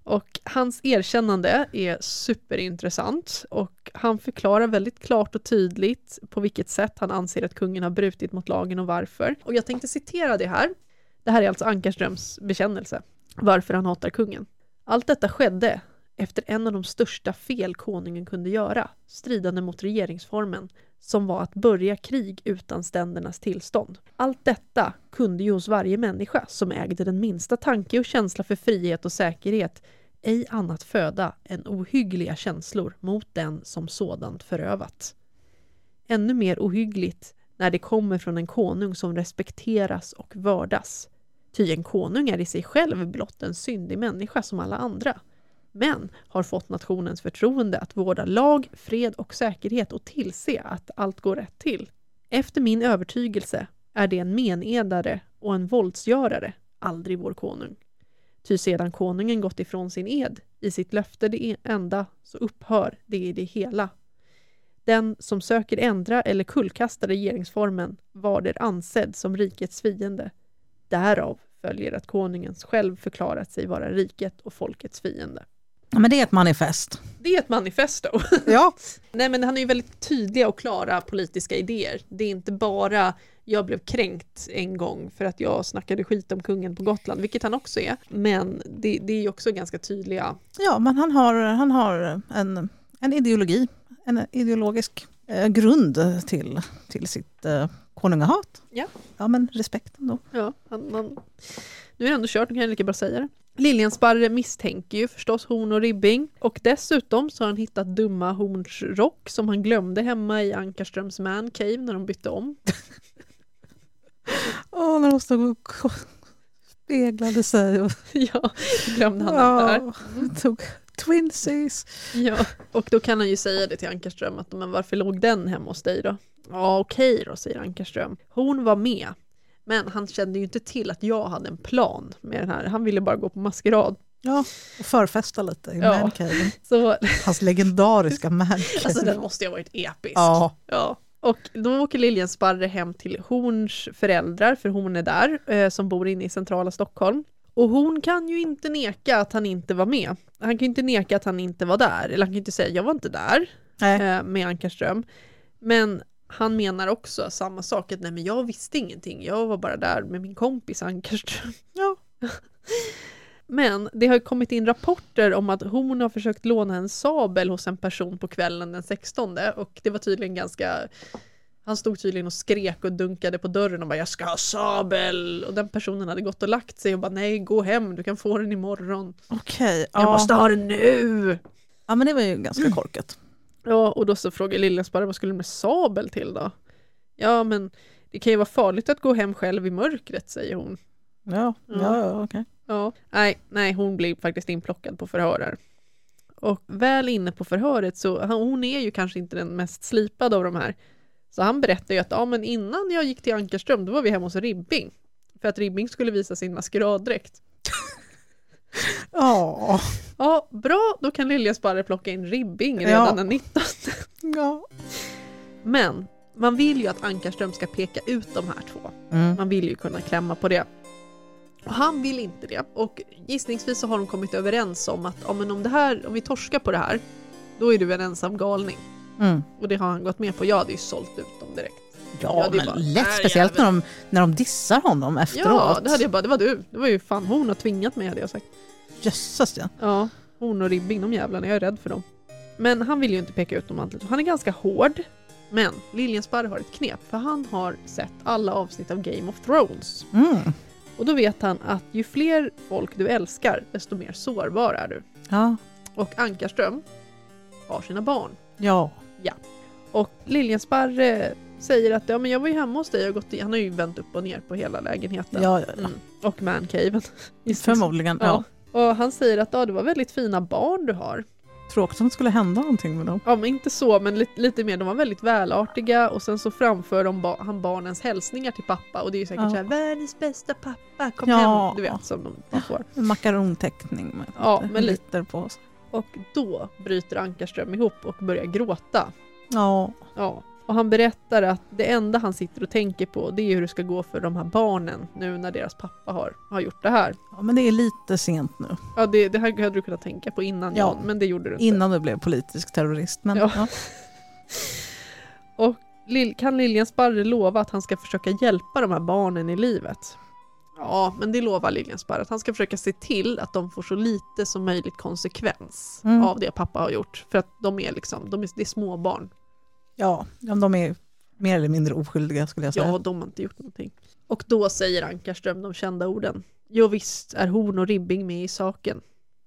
Och hans erkännande är superintressant och han förklarar väldigt klart och tydligt på vilket sätt han anser att kungen har brutit mot lagen och varför. Och jag tänkte citera det här. Det här är alltså Ankarströms bekännelse, varför han hatar kungen. Allt detta skedde efter en av de största fel konungen kunde göra, stridande mot regeringsformen, som var att börja krig utan ständernas tillstånd. Allt detta kunde ju hos varje människa som ägde den minsta tanke och känsla för frihet och säkerhet ej annat föda än ohyggliga känslor mot den som sådant förövat. Ännu mer ohyggligt när det kommer från en konung som respekteras och vördas. Ty en konung är i sig själv blott en syndig människa som alla andra men har fått nationens förtroende att vårda lag, fred och säkerhet och tillse att allt går rätt till. Efter min övertygelse är det en menedare och en våldsgörare, aldrig vår konung. Ty sedan konungen gått ifrån sin ed, i sitt löfte det e- enda, så upphör det i det hela. Den som söker ändra eller kullkasta regeringsformen var det ansedd som rikets fiende. Därav följer att konungen själv förklarat sig vara riket och folkets fiende. Ja, men det är ett manifest. Det är ett manifesto. Ja, Nej men han är ju väldigt tydliga och klara politiska idéer. Det är inte bara jag blev kränkt en gång för att jag snackade skit om kungen på Gotland, vilket han också är. Men det, det är ju också ganska tydliga. ja men han har, han har en, en ideologi, en ideologisk eh, grund till, till sitt eh, konungahat. Ja. ja, men respekten då. Ja, han, han, nu är det ändå kört, nu kan jag lika bra säga det. Liljensparre misstänker ju förstås Horn och Ribbing och dessutom så har han hittat dumma Horns rock som han glömde hemma i Ankarströms man cave när de bytte om. Åh, när de stod och speglade sig och ja, glömde han den där. tog twinsies. Ja, och då kan han ju säga det till Ankarström att men varför låg den hemma hos dig då? Ja okej då, säger Ankarström. Hon var med. Men han kände ju inte till att jag hade en plan med den här. Han ville bara gå på maskerad. Ja, och förfesta lite i Ja. mancaven. Så Hans legendariska mancave. alltså, den måste ju ha varit episk. ja. Ja. Och då åker Liljensparre hem till Horns föräldrar, för hon är där, eh, som bor inne i centrala Stockholm. Och hon kan ju inte neka att han inte var med. Han kan ju inte neka att han inte var där, eller han kan ju inte säga jag var inte där Nej. eh, med Ankarström. Men han menar också samma sak, att nej men jag visste ingenting, jag var bara där med min kompis Ankarström. Ja. Men det har kommit in rapporter om att hon har försökt låna en sabel hos en person på kvällen den 16 och det var tydligen ganska han stod tydligen och skrek och dunkade på dörren och bara jag ska ha sabel och den personen hade gått och lagt sig och bara nej gå hem du kan få den imorgon. Okej, Jag ja. måste ha den nu! ja men det var ju ganska korkat. Ja och då så frågar Liljensparre vad skulle du med sabel till då? Ja men det kan ju vara farligt att gå hem själv i mörkret säger hon. Ja, Ja. ja, okej. Ja, nej, nej, hon blir faktiskt inplockad på förhörer. Och väl inne på förhöret så, hon är ju kanske inte den mest slipade av de här. Så han berättar ju att ja, men innan jag gick till Ankarström då var vi hemma hos Ribbing. För att Ribbing skulle visa sin maskeraddräkt. Ja. Ja, bra, då kan Liljasparre plocka in Ribbing redan Ja. den 19. ja. Men man vill ju att Ankarström ska peka ut de här två. Mm. Man vill ju kunna klämma på det. Och han vill inte det. Och gissningsvis så har de kommit överens om att ja, men om, det här, om vi torskar på det här, då är du en ensam galning. Mm. Och det har han gått med på. Jag hade ju sålt ut dem direkt. Ja, Ja, men bara, lätt, "Äh, speciellt när jävel." de, när de dissar honom efteråt. Ja, det hade jag bara. Det var du. Det var ju fan hon har tvingat mig hade jag sagt. Jösses ja. Ja, hon och Ribbing, de jävlarna. Jag är rädd för dem. Men han vill ju inte peka ut dem alltid. Han är ganska hård. Men Liljensparre har ett knep. För han har sett alla avsnitt av Game of Thrones. Mm. Och då vet han att ju fler folk du älskar, desto mer sårbar är du. Ja. Och Ankarström har sina barn. Ja. Och Liljensparre säger att ja, men jag var ju hemma hos dig och gått i, han har ju vänt upp och ner på hela lägenheten. Ja, ja, ja. Mm. Och mancaven. Förmodligen. Ja. Ja. Och han säger att ja, det var väldigt fina barn du har. Tråkigt om det skulle hända någonting med dem. Ja men inte så, men lite, lite mer. De var väldigt välartiga och sen så framför de ba- han barnens hälsningar till pappa och det är ju säkert Ja. så här världens bästa pappa, kom Ja. hem. Du vet som de, får. Makaronteckning med Ja, lite men lite- på. oss. Och då bryter Ankarström ihop och börjar gråta. Ja. Ja. Och han berättar att det enda han sitter och tänker på det är hur det ska gå för de här barnen nu när deras pappa har, har gjort det här. ja, men det är lite sent nu. Ja, det, det här hade du kunnat tänka på innan Ja. Jan, men det gjorde du inte. Innan du blev politisk terrorist. Men, Ja. ja. Och kan Liljensparre lova att han ska försöka hjälpa de här barnen i livet? Ja, men det lovar Liljensparre. Att han ska försöka se till att de får så lite som möjligt konsekvens Mm. av det pappa har gjort. För att de är liksom, de är, det är små barn. Ja, de är mer eller mindre oskyldiga skulle jag säga. Ja, de har inte gjort någonting. Och då säger Ankarström de kända orden. Jo visst är Horn och Ribbing med i saken,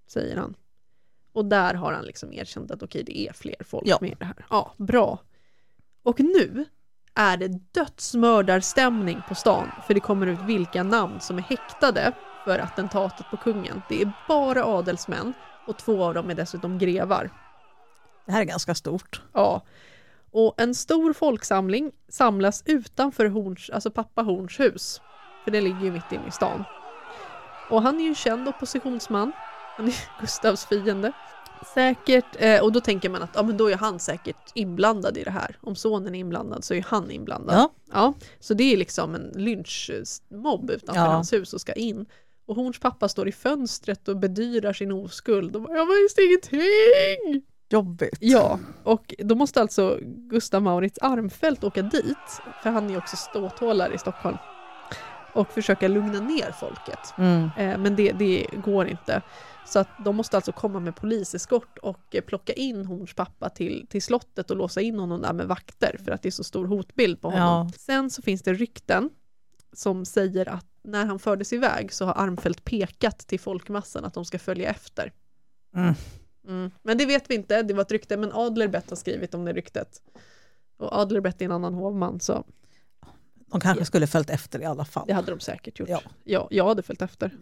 säger han. Och där har han liksom erkänt att okej, det är fler folk Ja. med i det här. Ja, bra. Och nu är det dödsmördarstämning på stan, för det kommer ut vilka namn som är häktade för attentatet på kungen. Det är bara adelsmän och två av dem är dessutom grevar. Det här är ganska stort. Ja. Och en stor folksamling samlas utanför Horns, alltså pappa Horns hus. För det ligger ju mitt inne i stan. Och han är ju en känd oppositionsman. Han är Gustavs fiende. Säkert, eh, och då tänker man att ja, men då är han säkert inblandad i det här. Om sonen är inblandad så är han inblandad. Ja. Ja, så det är liksom en lynchmobb utanför Ja. hans hus och ska in. Och Horns pappa står i fönstret och bedyrar sin oskuld och bara “Jag visste ingenting!” Jobbigt. Ja, och då måste alltså Gustav Maurits Armfelt åka dit, för han är också ståthållare i Stockholm, och försöka lugna ner folket. Mm. Eh, men det, det går inte. Så att de måste alltså komma med poliseskort och plocka in Horns pappa till, till slottet och låsa in honom där med vakter för att det är så stor hotbild på honom. Ja. Sen så finns det rykten som säger att när han fördes iväg så har Armfelt pekat till folkmassan att de ska följa efter. Mm. Mm. Men det vet vi inte, det var ett rykte, men Adlerbett har skrivit om det ryktet. Och Adlerbett är en annan hovman, så De kanske skulle följt efter i alla fall. det hade de säkert gjort. Ja. Ja, jag hade följt efter.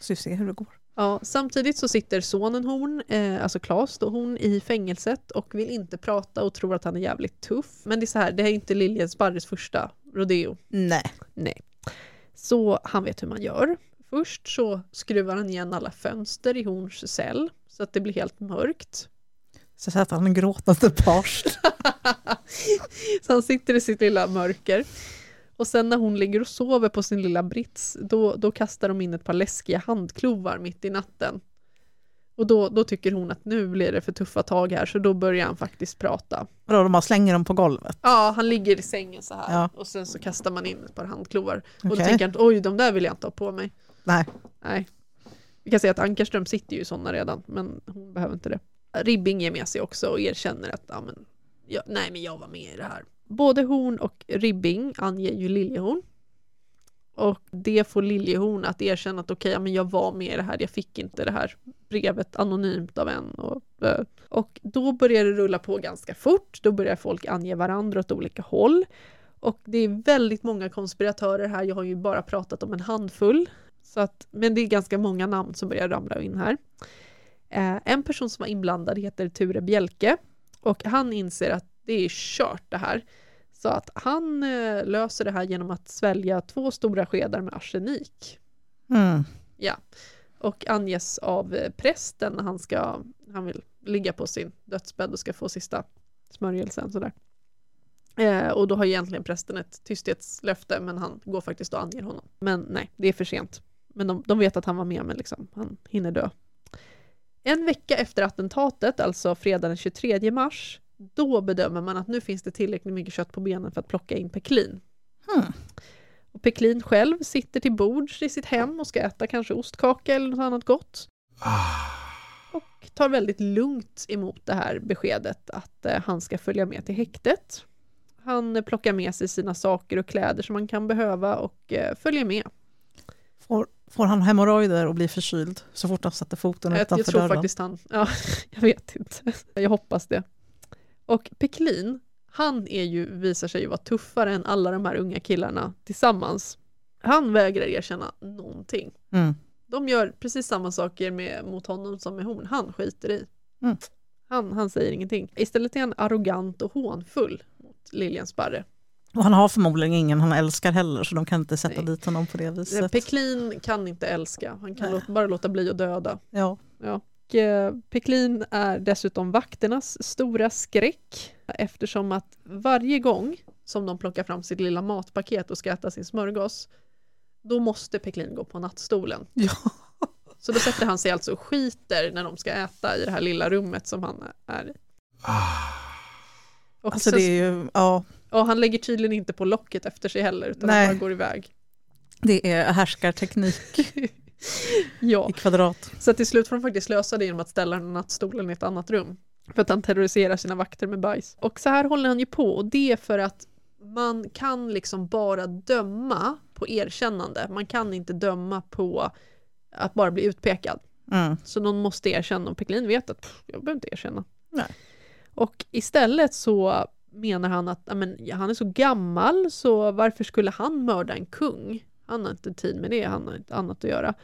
Så vi ser hur det går. Ja, samtidigt så sitter sonen Horn, eh, alltså Klas då, Horn i fängelset och vill inte prata och tror att han är jävligt tuff. Men det är så här, det här är inte Liljens Barres första rodeo. Nej. Nej. Så han vet hur man gör. Först så skruvar han igen alla fönster i Horns cell så att det blir helt mörkt. Så sätter han gråtande pars. så han sitter i sitt lilla mörker. Och sen när hon ligger och sover på sin lilla brits, då, då kastar de in ett par läskiga handklovar mitt i natten. Och då, då tycker hon att nu blir det för tuffa tag här, så då börjar han faktiskt prata. Vadå, de bara slänger dem på golvet? Ja, han ligger i sängen så här Ja. och sen så kastar man in ett par handklovar. Och då tänker han, oj, de där vill jag inte ha på mig. Nej. Nej. Vi kan säga att Ankarström sitter ju i sådana redan, men hon behöver inte det. Ribbing ger med sig också och erkänner att ja, men, jag, nej, men jag var med i det här. Både Horn och Ribbing anger ju Liljehorn. Och det får Liljehorn att erkänna att okej, ja, men jag var med i det här, jag fick inte det här brevet anonymt av en. Och, eh, och då börjar det rulla på ganska fort, då börjar folk ange varandra åt olika håll. Och det är väldigt många konspiratörer här, jag har ju bara pratat om en handfull. Så att, men det är ganska många namn som börjar ramla in här. Eh, en person som var inblandad heter Ture Bjelke och han inser att det är kört det här. Så att han eh, löser det här genom att svälja två stora skedar med arsenik. Mm. Ja. Och anges av eh, prästen när han ska, han vill ligga på sin dödsbädd och ska få sista smörjelsen sådär. Eh, och då har egentligen prästen ett tysthetslöfte men han går faktiskt och anger honom. Men nej, det är för sent. Men de, de vet att han var med men liksom, han hinner dö. En vecka efter attentatet, alltså fredag den 23 mars, då bedömer man att nu finns det tillräckligt mycket kött på benen för att plocka in Peklin. Hmm. Och Peklin själv sitter till bords i sitt hem och ska äta kanske ostkaka eller något annat gott. Och tar väldigt lugnt emot det här beskedet att eh, han ska följa med till häktet. Han plockar med sig sina saker och kläder som han kan behöva och eh, följer med. Får, han hemorrojder och blir förkyld så fort han sätter foten Jag, utanför jag tror dörren? faktiskt han, ja, jag vet inte. Jag hoppas det. Och Peklin, han är ju, visar sig ju vara tuffare än alla de här unga killarna tillsammans. Han vägrar erkänna någonting. Mm. De gör precis samma saker med, mot honom som med hon. Han skiter i. Mm. Han, han säger ingenting. Istället är han arrogant och hånfull mot Lilian Sparre. Och han har förmodligen ingen han älskar heller så de kan inte sätta Nej. dit honom på det viset. Peklin kan inte älska. Han kan låta, bara låta bli att döda. Ja. Och, eh, Peklin är dessutom vakternas stora skräck eftersom att varje gång som de plockar fram sitt lilla matpaket och ska äta sin smörgås då måste Peklin gå på nattstolen. ja. Så då sätter han sig alltså och skiter när de ska äta i det här lilla rummet som han är i. Och, Alltså sen, det är ju, ja, och han lägger tydligen inte på locket efter sig heller utan Nej. han bara går iväg. det är härskarteknik Ja, i kvadrat. så till slut får de faktiskt lösa det genom att ställa den nattstolen i ett annat rum. För att han terroriserar sina vakter med bajs. Och så här håller han ju på och det är för att man kan liksom bara döma på erkännande. Man kan inte döma på att bara bli utpekad. Mm. Så någon måste erkänna och Peklin vet att pff, jag behöver inte erkänna. Nej. Och istället så menar han att ja, men, ja, han är så gammal så varför skulle han mörda en kung? Han har inte tid med det, han har inte annat att göra.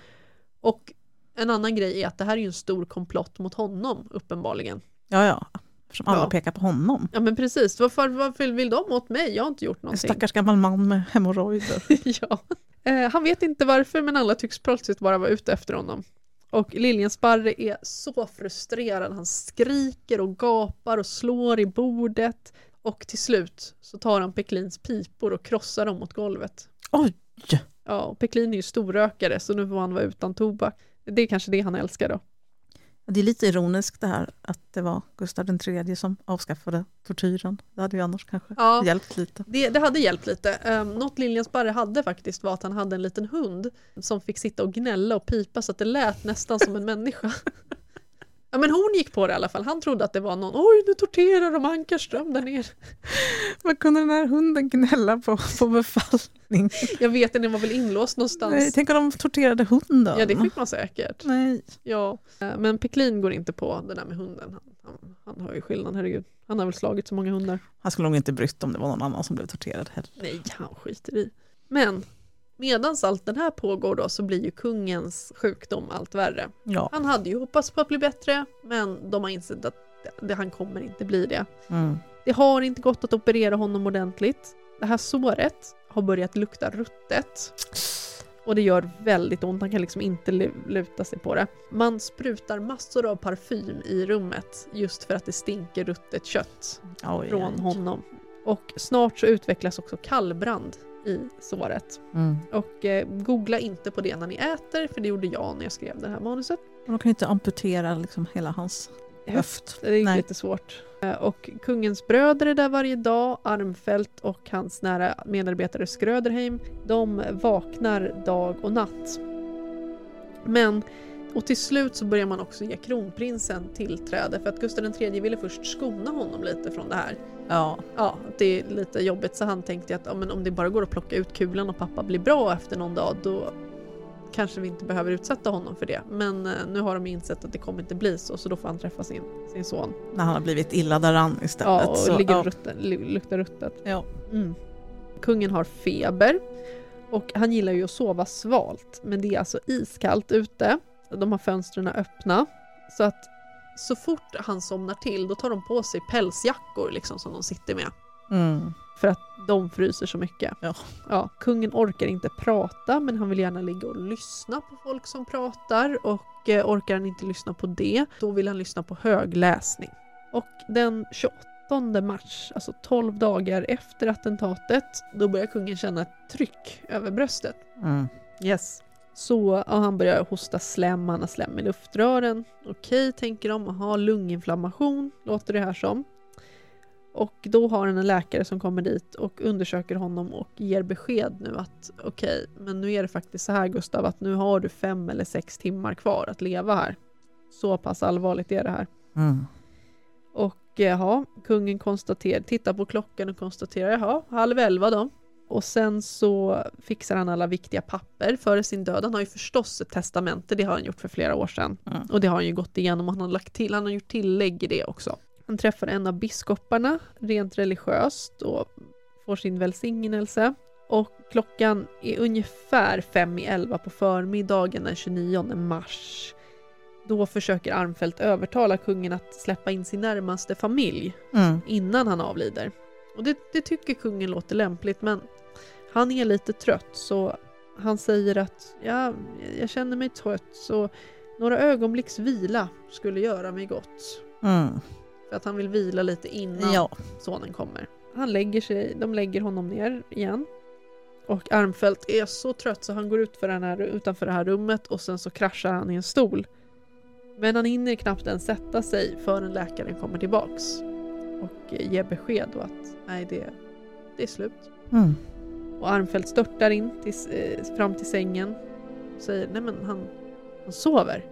Och en annan grej är att det här är ju en stor komplott mot honom uppenbarligen. Ja, ja. Eftersom alla Ja. pekar på honom. Ja men precis, varför, varför vill de åt mig? Jag har inte gjort En någonting. stackars gammal man med hemorrojder. ja. eh, han vet inte varför men alla tycks plötsligt bara vara ute efter honom. Och Liljensparre är så frustrerad. Han skriker och gapar och slår i bordet. Och till slut så tar han Peklins pipor och krossar dem mot golvet. Oj! Ja, och Peklin är ju storrökare så nu får han vara utan tobak. Det är kanske det han älskar då. Det är lite ironiskt det här att det var Gustav III som avskaffade tortyren. Det hade ju annars kanske Ja. hjälpt lite. Det, det hade hjälpt lite. Um, något Liljensparre hade faktiskt var att han hade en liten hund som fick sitta och gnälla och pipa så att det lät nästan som en människa. Ja men hon gick på det i alla fall. Han trodde att det var någon, oj nu torterar de Ankarström där nere. Vad kunde den här hunden gnälla på, på befallning? Jag vet inte, den var väl inlåst någonstans. Nej, tänk om de torterade hunden. Ja det fick man säkert. Nej. Ja. Eh, Men Peklin går inte på det där med hunden. Han, han, han hör ju skillnad, herregud. Han har väl slagit så många hundar. Han skulle nog inte brytt om det var någon annan som blev torterad heller. Nej, han skiter i. Men medans allt det här pågår då så blir ju kungens sjukdom allt värre. Ja. Han hade ju hoppats på att bli bättre men de har insett att det, han kommer inte bli det. Mm. Det har inte gått att operera honom ordentligt. Det här såret har börjat lukta ruttet. Och det gör väldigt ont, han kan liksom inte lu- luta sig på det. Man sprutar massor av parfym i rummet just för att det stinker ruttet kött Oj, från honom. Och snart så utvecklas också kallbrand i såret. Mm. Och eh, googla inte på det när ni äter, för det gjorde jag när jag skrev det här manuset. Man kan ju inte amputera liksom hela hans höft. Det är Nej. lite svårt. Eh, Och kungens bröder är där varje dag, Armfelt och hans nära medarbetare Skröderheim, de vaknar dag och natt. Men, och till slut så börjar man också ge kronprinsen tillträde för att Gustav III ville först skona honom lite från det här. Ja. Ja, det är lite jobbigt så han tänkte att ja, men om det bara går att plocka ut kulan och pappa blir bra efter någon dag då kanske vi inte behöver utsätta honom för det. Men eh, nu har de insett att det kommer inte bli så så då får han träffa sin, sin son. När han har blivit illa däran istället. Ja, och så, ligger ja. rutten, lu- luktar ruttet. Ja. Mm. Kungen har feber och han gillar ju att sova svalt men det är alltså iskallt ute. De har fönstren öppna så att så fort han somnar till då tar de på sig pälsjackor liksom som de sitter med Mm. för att de fryser så mycket. Ja. Ja, kungen orkar inte prata men han vill gärna ligga och lyssna på folk som pratar och eh, orkar han inte lyssna på det då vill han lyssna på högläsning. Och den 28 mars, alltså 12 dagar efter attentatet, då börjar kungen känna ett tryck över bröstet. Mm. Yes. Så ja, han börjar hosta slem, han har slem i luftrören. Okej, tänker de, aha, lunginflammation låter det här som. Och då har han en läkare som kommer dit och undersöker honom och ger besked nu att okej, men nu är det faktiskt så här Gustav att nu har du fem eller sex timmar kvar att leva här. Så pass allvarligt är det här. Mm. Och jaha, kungen konstaterar, tittar på klockan och konstaterar jaha, halv elva då. Och sen så fixar han alla viktiga papper före sin död. Han har ju förstås ett testamente, det har han gjort för flera år sedan. Mm. Och det har han ju gått igenom och han har lagt till, han har gjort tillägg i det också. Han träffar en av biskoparna rent religiöst och får sin välsignelse. Och klockan är ungefär fem i elva på förmiddagen den 29 mars. Då försöker Armfelt övertala kungen att släppa in sin närmaste familj Mm. innan han avlider. Och det, det tycker kungen låter lämpligt men han är lite trött så han säger att ja, jag känner mig trött så några ögonblicks vila skulle göra mig gott. Mm. För att han vill vila lite innan Ja. sonen kommer. Han lägger sig, de lägger honom ner igen. Och Armfelt är så trött så han går ut för den här, utanför det här rummet och sen så kraschar han i en stol. Men han hinner knappt ens sätta sig förrän läkaren kommer tillbaks. Och ger besked då att nej det, det är slut. Mm. Och Armfelt störtar in till, eh, fram till sängen. Och säger nej men han, han sover.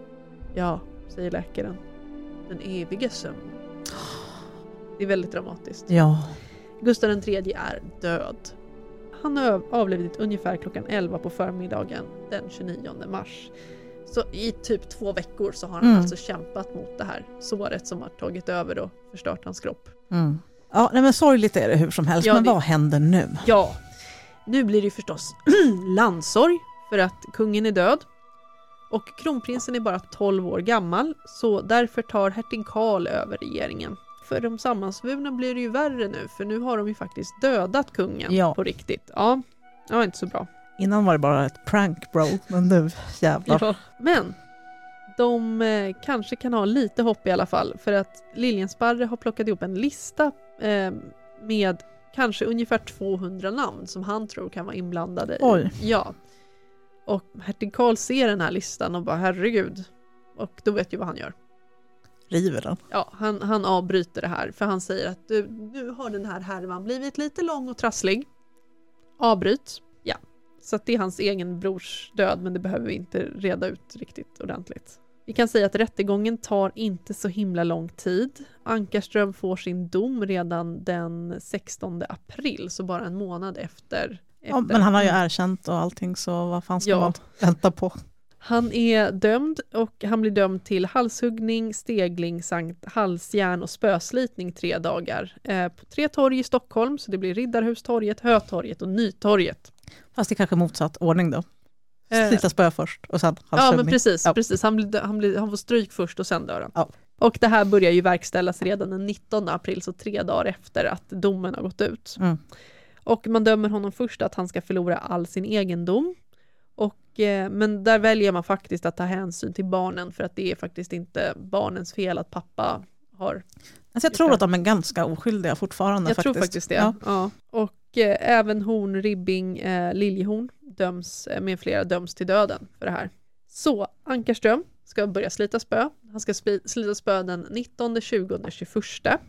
Ja, säger läkaren. Den eviga sömn. Det är väldigt dramatiskt. Ja. Gustav III är död. Han har av- avlidit ungefär klockan 11 på förmiddagen den 29 mars. Så i typ två veckor så har han Mm. alltså kämpat mot det här såret som har tagit över och förstört hans kropp. Mm. Ja, nej, men sorgligt är det hur som helst. Ja, men det- vad händer nu? Ja, nu blir det ju förstås landsorg för att kungen är död. Och kronprinsen är bara 12 år gammal så därför tar hertig Karl över regeringen. För de sammansvurna blir det ju värre nu för nu har de ju faktiskt dödat kungen Ja. på riktigt. Ja, det var inte så bra. Innan var det bara ett prank bro, men nu jävlar. Ja. Men de eh, kanske kan ha lite hopp i alla fall för att Liljensparre har plockat ihop en lista eh, med kanske ungefär 200 namn som han tror kan vara inblandade i. Oj. Ja. Och hertig Karl ser den här listan och bara herregud. Och då vet ju vad han gör. River den. Ja, han, han avbryter det här för han säger att du, nu har den här härvan blivit lite lång och trasslig. Avbryt. Ja. Så att det är hans egen brors död men det behöver vi inte reda ut riktigt ordentligt. Vi kan säga att rättegången tar inte så himla lång tid. Ankarström får sin dom redan den 16 april, så bara en månad efter. Ja, efter. men han har ju erkänt och allting så vad fan ska Ja. man vänta på? Han är dömd och han blir dömd till halshuggning, stegling samt halsjärn och spöslitning tre dagar. Eh, på tre torg i Stockholm, så det blir Riddarhustorget, Hötorget och Nytorget. Fast i kanske motsatt ordning då. Eh. Slita spö först och sen Ja men halshuggning. precis, Ja. precis. Han, blir, han, blir, han får stryk först och sen dör han. Ja. Och det här börjar ju verkställas redan den 19 april, så tre dagar efter att domen har gått ut. Mm. Och man dömer honom först att han ska förlora all sin egendom. Och, eh, men där väljer man faktiskt att ta hänsyn till barnen för att det är faktiskt inte barnens fel att pappa har... Alltså jag tror att de är ganska oskyldiga fortfarande. Jag faktiskt. tror faktiskt det. Ja. Ja. Och eh, även Horn, Ribbing, eh, Liljehorn döms, eh, med flera döms till döden för det här. Så Ankarström ska börja slita spö. Han ska spi- slita spö den 19, 20, 21.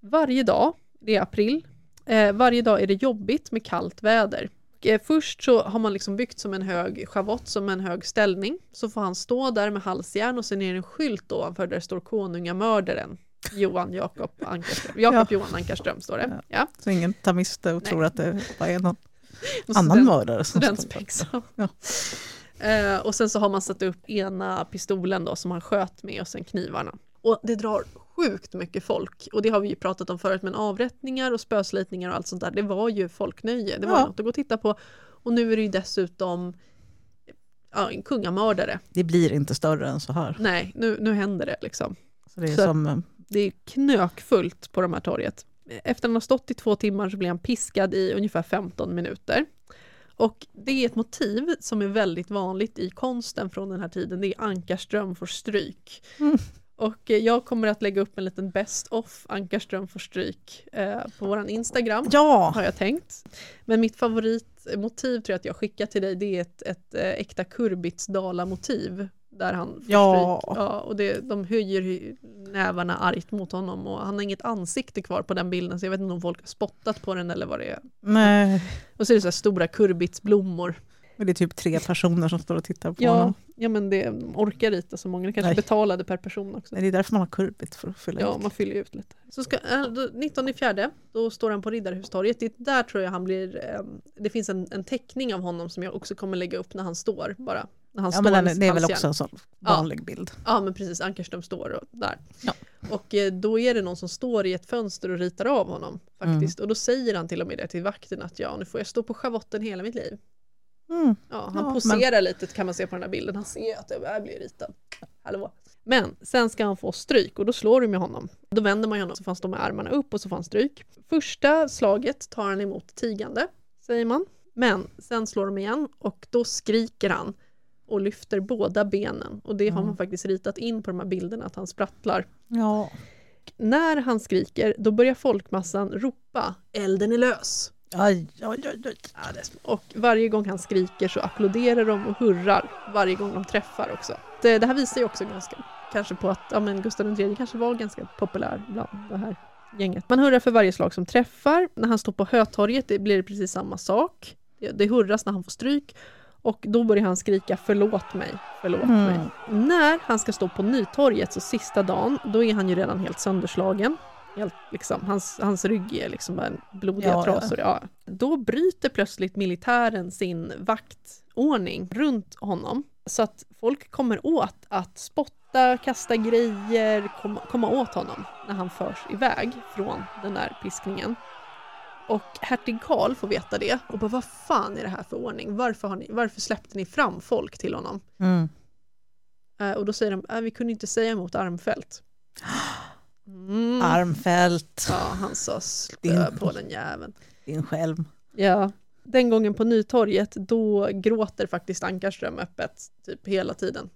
Varje dag, det är april, eh, varje dag är det jobbigt med kallt väder. Och, eh, först så har man liksom byggt som en hög schavott, som en hög ställning. Så får han stå där med halsjärn och sen är det en skylt ovanför där det står konungamördaren. Johan Jakob Ankarström. Jakob Ja. Johan Ankarström står det. Ja. Så ingen tar miste och Nej. tror att det bara är någon annan mördare som står där. Studentspex. Ja. Eh, och sen så har man satt upp ena pistolen då som han sköt med och sen knivarna. Och det drar sjukt mycket folk. Och det har vi ju pratat om förut, men avrättningar och spöslitningar och allt sånt där, det var ju folknöje. Det var Ja. något att gå och titta på. Och nu är det ju dessutom ja, en kungamördare. Det blir inte större än så här. Nej, nu, nu händer det liksom. Så det är Så- som, eh, Det är knökfullt på de här torget. Efter att han har stått i två timmar så blir han piskad i ungefär 15 minuter. Och det är ett motiv som är väldigt vanligt i konsten från den här tiden. Det är Ankarström får stryk. Mm. Och eh, jag kommer att lägga upp en liten best of Ankarström får stryk eh, på våran Instagram. ja, Har jag tänkt. Men mitt favoritmotiv tror jag att jag skickar till dig, det är ett, ett eh, äkta Kurbitsdala-motiv. Där han får Ja. stryk. Ja, och det, de höjer nävarna argt mot honom och han har inget ansikte kvar på den bilden så jag vet inte om folk har spottat på den eller vad det är. nej, Och så är det så här stora kurbitsblommor. men det är typ tre personer som står och tittar på Ja, honom. ja men det de orkar rita så många, det kanske Nej. betalade per person också. Nej, det är därför man har kurbit, för att fylla Ja, ut. man fyller ut lite. Så ska, äh, då- 19 i fjärde, då står han på Riddarhustorget. Det, där tror jag han blir, eh, det finns en, en teckning av honom som jag också kommer lägga upp när han står bara. Han Ja, men den, det är väl också en sån Ja. vanlig bild. Ja men precis, Ankerström står och, där. Ja. Och eh, då är det någon som står i ett fönster och ritar av honom faktiskt. Och då säger han till och med det till vakten att ja nu får jag stå på schavotten hela mitt liv. Mm. Ja, han Ja, poserar lite kan man se på den här bilden. Han ser att här blir ritad. Hallå. Men sen ska han få stryk och då slår de med honom. Då vänder man honom så han stå med armarna upp och så får han stryk. Första slaget tar han emot tigande, säger man. Men sen slår de igen och då skriker han och lyfter båda benen. Och det har Mm. man faktiskt ritat in på de här bilderna att han sprattlar. Ja. När han skriker då börjar folkmassan ropa “Elden är lös!” Aj, aj, aj, och varje gång han skriker så applåderar de och hurrar varje gång de träffar också. Det, det här visar ju också ganska kanske på att ja, men Gustav III kanske var ganska populär bland det här gänget. Man hurrar för varje slag som träffar. När han står på Hötorget det blir det precis samma sak. Det, det hurras när han får stryk och då börjar han skrika förlåt mig, förlåt Mm. mig. När han ska stå på Nytorget så sista dagen, då är han ju redan helt sönderslagen. Helt, liksom, hans, hans rygg är liksom bara en blodiga Ja, trasor. Ja. Då bryter plötsligt militären sin vaktordning runt honom. Så att folk kommer åt att spotta, kasta grejer, komma, komma åt honom när han förs iväg från den där piskningen. Och hertig Karl får veta det och bara vad fan är det här för ordning? Varför, har ni, varför släppte ni fram folk till honom? Mm. Eh, och då säger de, äh, vi kunde inte säga emot Armfelt. Mm. Armfält, Ja, han sa spö på den jäveln. din skälm. Ja. Den gången på Nytorget, då gråter faktiskt Ankarström öppet typ hela tiden.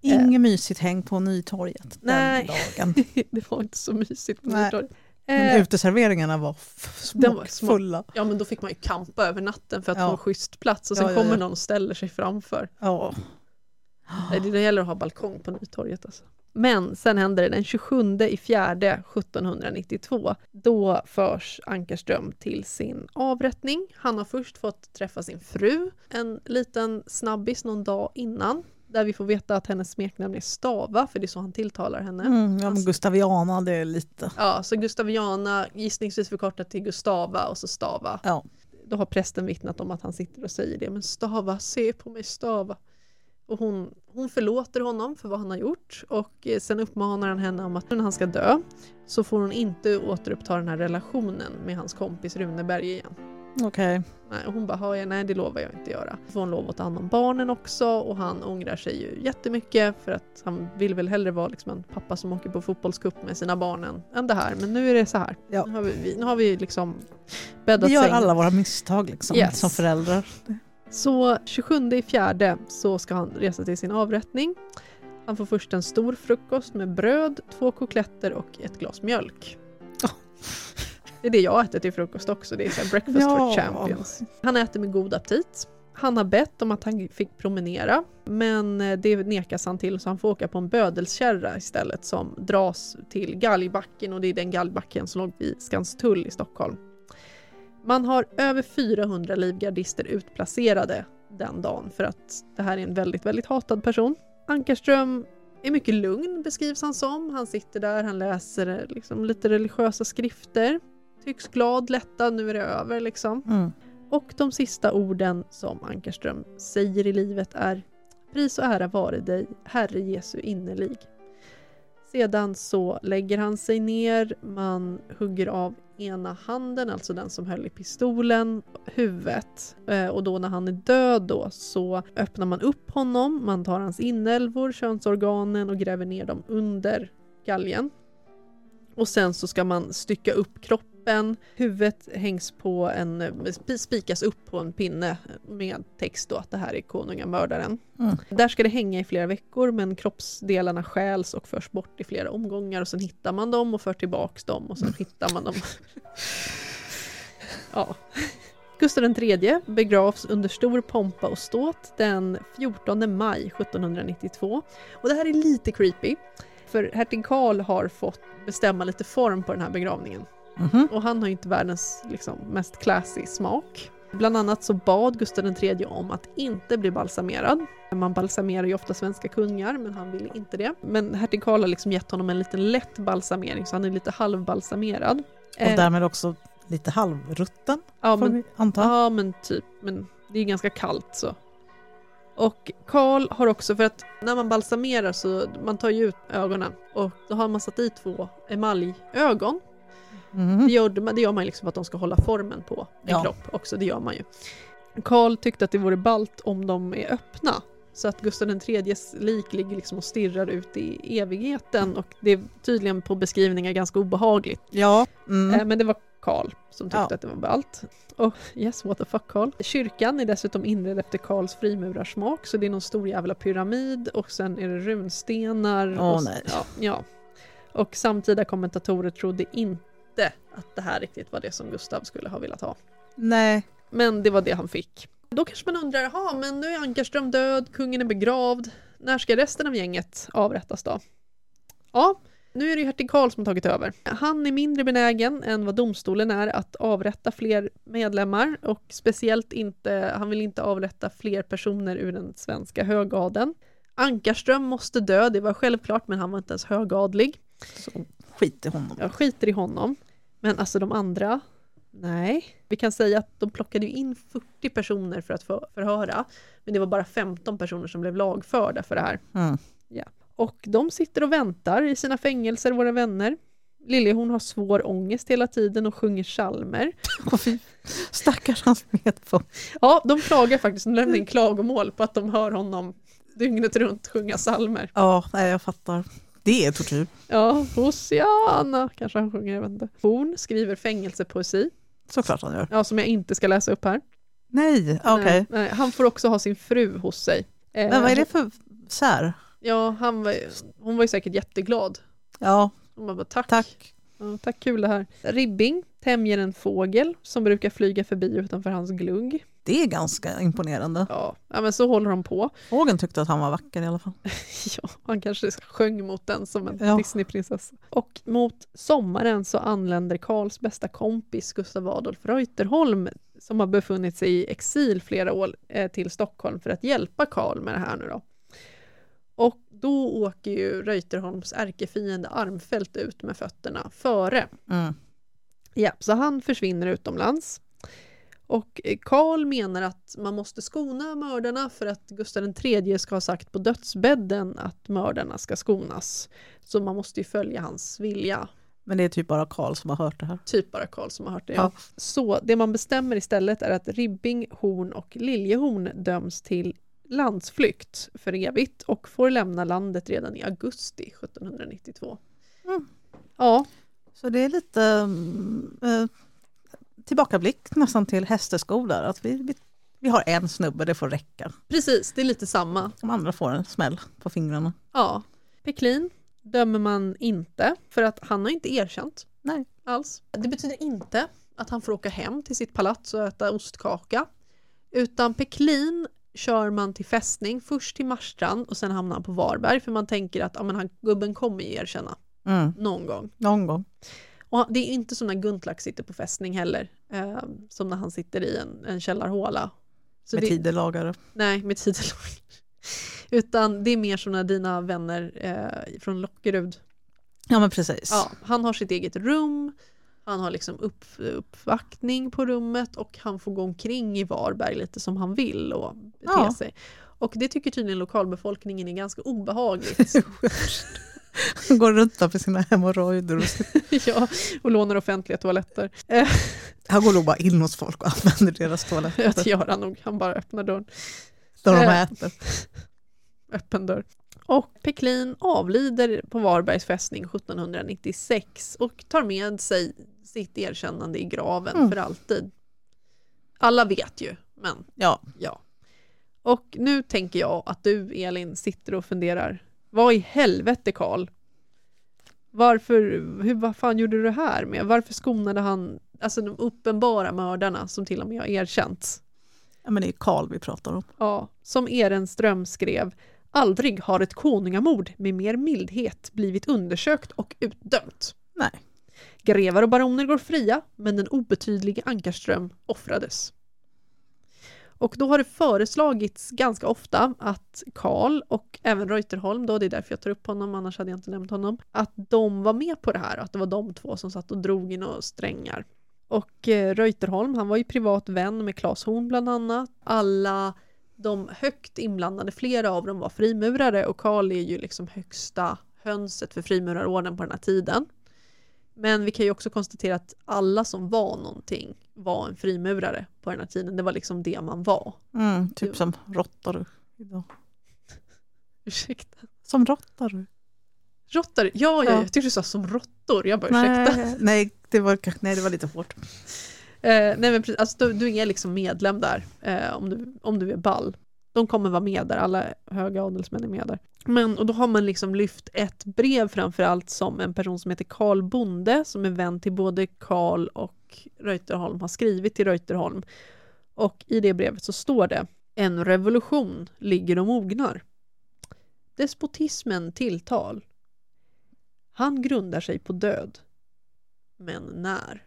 Inget mysigt häng på Nytorget Nej. den dagen. det var inte så mysigt på Nej. Nytorget. Men Eh, uteserveringarna var smockfulla. ja men då fick man ju kampa över natten för att Ja. få en schysst plats och sen Ja, ja, kommer någon och ställer sig framför. Ja. Nej, Det gäller att ha balkong på Nytorget alltså. Men sen händer det den 27 i fjärde 1792. Då förs Ankarström till sin avrättning. Han har först fått träffa sin fru, en liten snabbis någon dag innan. Där vi får veta att hennes smeknamn är Stava, för det är så han tilltalar henne. Mm, ja, men Gustaviana, det är lite... Ja, så Gustaviana gissningsvis förkortat till Gustava och så Stava. Ja. Då har prästen vittnat om att han sitter och säger det. Men Stava, se på mig Stava. Och hon, hon förlåter honom för vad han har gjort och eh, sen uppmanar han henne om att när han ska dö så får hon inte återuppta den här relationen med hans kompis Runeberg igen. Okej. Nej, och hon bara, "Har jag? nej det lovar jag inte göra. Får hon lov att ta hand om barnen också och han ångrar sig ju jättemycket för att han vill väl hellre vara liksom en pappa som åker på fotbollscup med sina barn än, än det här. Men nu är det så här. Ja. Nu, har vi, nu har vi liksom bäddat Vi gör sängen. alla våra misstag liksom, Yes. som föräldrar. Så 27 i fjärde så ska han resa till sin avrättning. Han får först en stor frukost med bröd, två kotletter och ett glas mjölk. Oh. Det är det jag äter till frukost också, det är så breakfast Ja. for champions. Han äter med god aptit. Han har bett om att han fick promenera, men eh, det nekas han till så han får åka på en bödelskärra istället som dras till galgbacken och det är den galgbacken som låg vid Skanstull i Stockholm. Man har över 400 livgardister utplacerade den dagen för att det här är en väldigt, väldigt hatad person. Ankarström är mycket lugn beskrivs han som. Han sitter där, han läser eh, liksom lite religiösa skrifter. Tycks glad, lättad, nu är det över liksom. Mm. Och de sista orden som Ankarström säger i livet är Pris och ära vare dig, Herre Jesu innerlig. Sedan så lägger han sig ner, man hugger av ena handen, alltså den som höll i pistolen, huvudet. Eh, Och då när han är död då så öppnar man upp honom, man tar hans inälvor, könsorganen och gräver ner dem under galgen. Och sen så ska man stycka upp kroppen, huvudet hängs på en, sp- spikas upp på en pinne med text då att det här är konungamördaren. Mm. Där ska det hänga i flera veckor men kroppsdelarna stjäls och förs bort i flera omgångar och sen hittar man dem och för tillbaks dem och sen hittar man dem. ja. Gustav III begravs under stor pompa och ståt den 14 maj 1792. Och det här är lite creepy. För hertig Karl har fått bestämma lite form på den här begravningen. Mhm. Och han har ju inte världens liksom, mest classy smak. Bland annat så bad Gustav III om att inte bli balsamerad. Man balsamerar ju ofta svenska kungar, men han ville inte det. Men hertig Karl har liksom gett honom en liten lätt balsamering, så han är lite halvbalsamerad. Och Eh, därmed också lite halvrutten, ja, får men, vi anta. ja, men typ. Men det är ganska kallt så. Och Karl har också, för att när man balsamerar så man tar ju ut ögonen och då har man satt i två emaljögon Mhm. Det gör, man- det gör man liksom för att de ska hålla formen på en Ja. kropp också, det gör man ju. Karl tyckte att det vore balt om de är öppna. Så att Gustav IIIs lik ligger liksom och stirrar ut i evigheten och det är tydligen på beskrivningar ganska obehagligt. Ja. Mm. Eh, Men det var Karl som tyckte Ja. att det var ballt. Och yes, what the fuck Karl. Kyrkan är dessutom inredd efter Karls frimurarsmak så det är någon stor jävla pyramid och sen är det runstenar. Åh, och, nej. Ja, ja. Och samtida kommentatorer trodde inte att det här riktigt var det som Gustav skulle ha velat ha. Nej. Men det var det han fick. Då kanske man undrar, jaha men nu är Ankarström död, kungen är begravd. När ska resten av gänget avrättas då? Ja, nu är det ju hertig Karl som tagit över. Han är mindre benägen än vad domstolen är att avrätta fler medlemmar och speciellt inte, han vill inte avrätta fler personer ur den svenska högadeln. Ankarström måste dö, det var självklart, men han var inte ens högadlig. Så skit i honom. Jag skiter i honom. Men alltså de andra, nej. Vi kan säga att de plockade ju in 40 personer för att för, förhöra, men det var bara 15 personer som blev lagförda för det här. Mm. Och de sitter och väntar i sina fängelser, våra vänner. Liljehorn har svår ångest hela tiden och sjunger psalmer. Stackars hans medfolk. Ja, de klagar faktiskt, de lämnar in klagomål på att de hör honom dygnet runt sjunga psalmer. Ja, jag fattar. Det är tortyr. Ja, Hosianna kanske han sjunger, jag vet inte. Horn skriver fängelsepoesi, Såklart han gör. ja, som jag inte ska läsa upp här. Nej, okej. Nej, nej, han får också ha sin fru hos sig. Eh, Men vad är det för sär? Ja, han var, hon var ju säkert jätteglad. Ja, Hon bara, tack. tack. Ja, tack, kul det här. Ribbing tämjer en fågel som brukar flyga förbi utanför hans glugg. Det är ganska imponerande. Ja, ja men så håller de på. Fågeln tyckte att han var vacker i alla fall. Ja, han kanske sjöng mot den som en Ja. Disneyprinsessa. Och mot sommaren så anländer Karls bästa kompis Gustav Adolf Reuterholm som har befunnit sig i exil flera år eh, till Stockholm för att hjälpa Karl med det här nu då. Och då åker ju Reuterholms ärkefiende Armfelt ut med fötterna före. Mm. Ja, så han försvinner utomlands. Och eh, Karl menar att man måste skona mördarna för att Gustav III ska ha sagt på dödsbädden att mördarna ska skonas. Så man måste ju följa hans vilja. Men det är typ bara Karl som har hört det här. Typ bara Karl som har hört det. Ja. Ja. Så det man bestämmer istället är att Ribbing, Horn och Liljehorn döms till landsflykt för evigt och får lämna landet redan i augusti 1792. Mm. Ja, Så det är lite mm, eh, tillbakablick nästan till hästeskor där. Att vi, vi, vi har en snubbe, det får räcka. precis. Det är lite samma. De andra får en smäll på fingrarna. Ja. Peklin dömer man inte för att han har inte erkänt Nej. alls. Det betyder inte att han får åka hem till sitt palats och äta ostkaka. Utan Peklin kör man till fästning, först till Marstrand och sen hamnar han på Varberg för man tänker att ja, men han, gubben kommer ju erkänna Mm, någon gång. någon gång. Och det är inte som när Guntlach sitter på fästning heller, eh, som när han sitter i en, en källarhåla. Så Med det, tidelagare. Nej, med tidelag. Utan det är mer som när dina vänner eh, från Lockerud Ja men precis. Ja, han har sitt eget rum, han har liksom upp, uppvaktning på rummet och han får gå omkring i Varberg lite som han vill och bete Ja. sig. Och det tycker tydligen lokalbefolkningen är ganska obehagligt. Han går runt där för sina hemorrojder. Och ja, och lånar offentliga toaletter. Eh, han går nog bara in hos folk och använder deras det toaletter. gör han nog, han bara öppnar dörren. Där de Eh. äter. öppen dörr. Och Peklin avlider på Varbergs fästning 1796 och tar med sig sitt erkännande i graven Mm. för alltid. Alla vet ju, men Ja, ja. Och nu tänker jag att du, Elin, sitter och funderar. Vad i helvete, Karl? Varför, hur, vad fan gjorde du det här med? Varför skonade han alltså de uppenbara mördarna som till och med har erkänts? ja men det är Karl vi pratar om. Ja, som Ehrenström skrev, aldrig har ett konungamord med mer mildhet blivit undersökt och utdömt. Nej. Grevar och baroner går fria, men den obetydlige Ankarström offrades. Och då har det föreslagits ganska ofta att Karl och även Reuterholm, då, det är därför jag tar upp honom, annars hade jag inte nämnt honom, att de var med på det här, att det var de två som satt och drog i några strängar. Och eh, Reuterholm, han var ju privat vän med Claes Horn bland annat. Alla de högt inblandade, flera av dem var frimurare och Karl är ju liksom högsta hönset för frimurarorden på den här tiden. Men vi kan ju också konstatera att alla som var någonting var en frimurare på den här tiden. Det var liksom det man var. Mm, typ som råttor idag. Ursäkta. Som råttor. Råttor? Ja, ja, Ja. jag tyckte du sa som råttor. Jag bara ursäkta. Nej, nej, det var, nej, det var lite hårt. Eh, nej men precis, alltså, du, du är liksom medlem där eh, om, du, om du är ball. De kommer vara med där, alla höga adelsmän är med där. Men, och då har man liksom lyft ett brev framförallt som en person som heter Karl Bonde som är vän till både Karl och Reuterholm har skrivit till Reuterholm. Och i det brevet så står det En revolution ligger och mognar. Despotismen tilltal. Han grundar sig på död. Men när?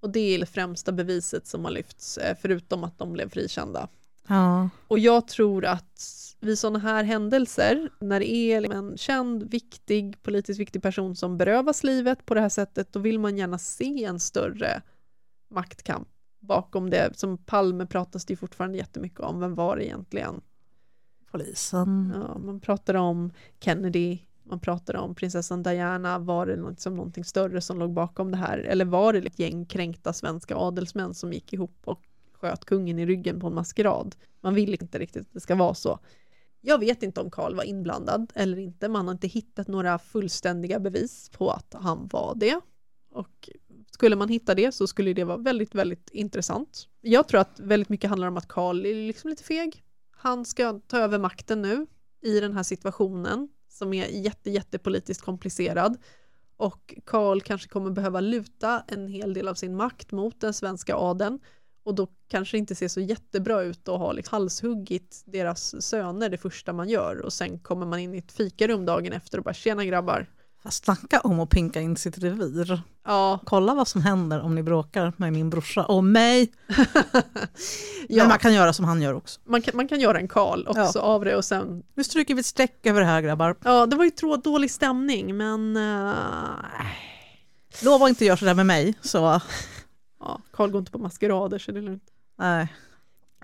Och det är det främsta beviset som har lyfts, eh, förutom att de blev frikända. Ja. Och jag tror att vid sådana här händelser, när det är en känd, viktig, politiskt viktig person som berövas livet på det här sättet, då vill man gärna se en större maktkamp bakom det. Som Palme pratas det ju fortfarande jättemycket om, vem var det egentligen? Polisen. Ja, man pratar om Kennedy, man pratar om prinsessan Diana, var det liksom någonting större som låg bakom det här? Eller var det ett gäng kränkta svenska adelsmän som gick ihop och sköt kungen i ryggen på en maskerad? Man vill inte riktigt att det ska vara så. Jag vet inte om Karl var inblandad eller inte, man har inte hittat några fullständiga bevis på att han var det. Och skulle man hitta det så skulle det vara väldigt, väldigt intressant. Jag tror att väldigt mycket handlar om att Karl är liksom lite feg. Han ska ta över makten nu i den här situationen som är jätte, jättepolitiskt komplicerad. Och Karl kanske kommer behöva luta en hel del av sin makt mot den svenska adeln. Och då kanske det inte ser så jättebra ut att ha liksom halshuggit deras söner det första man gör. Och sen kommer man in i ett fikarum dagen efter och bara tjena grabbar. Snacka om att pinka in sitt revir. Ja, Kolla vad som händer om ni bråkar med min brorsa och mig. ja Men man kan göra som han gör också. man, kan, man kan göra en Karl också Ja. av det och sen Nu stryker vi ett streck över det här grabbar. Ja, det var ju trå- dålig stämning men uh, Lova inte göra sådär med mig. Så ja, Karl går inte på maskerader så det är lugnt. nej.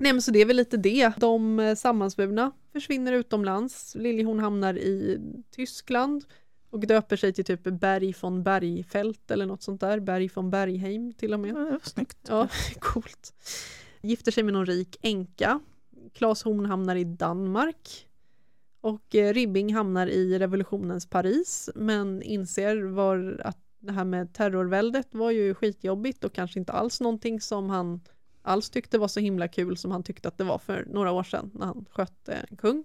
Nej men så det är väl lite det. De eh, sammansvurna försvinner utomlands. Liljehorn hamnar i Tyskland Och döper sig till typ Berg von Bergfält eller något sånt där. Berg von Bergheim till och med. Ja, det var snyggt. Ja, coolt. Gifter sig med någon rik änka. Claes Horn hamnar i Danmark. Och eh, Ribbing hamnar i revolutionens Paris men inser var att det här med terrorväldet var ju skitjobbigt och kanske inte alls någonting som han alls tyckte var så himla kul som han tyckte att det var för några år sedan när han skötte eh, en kung.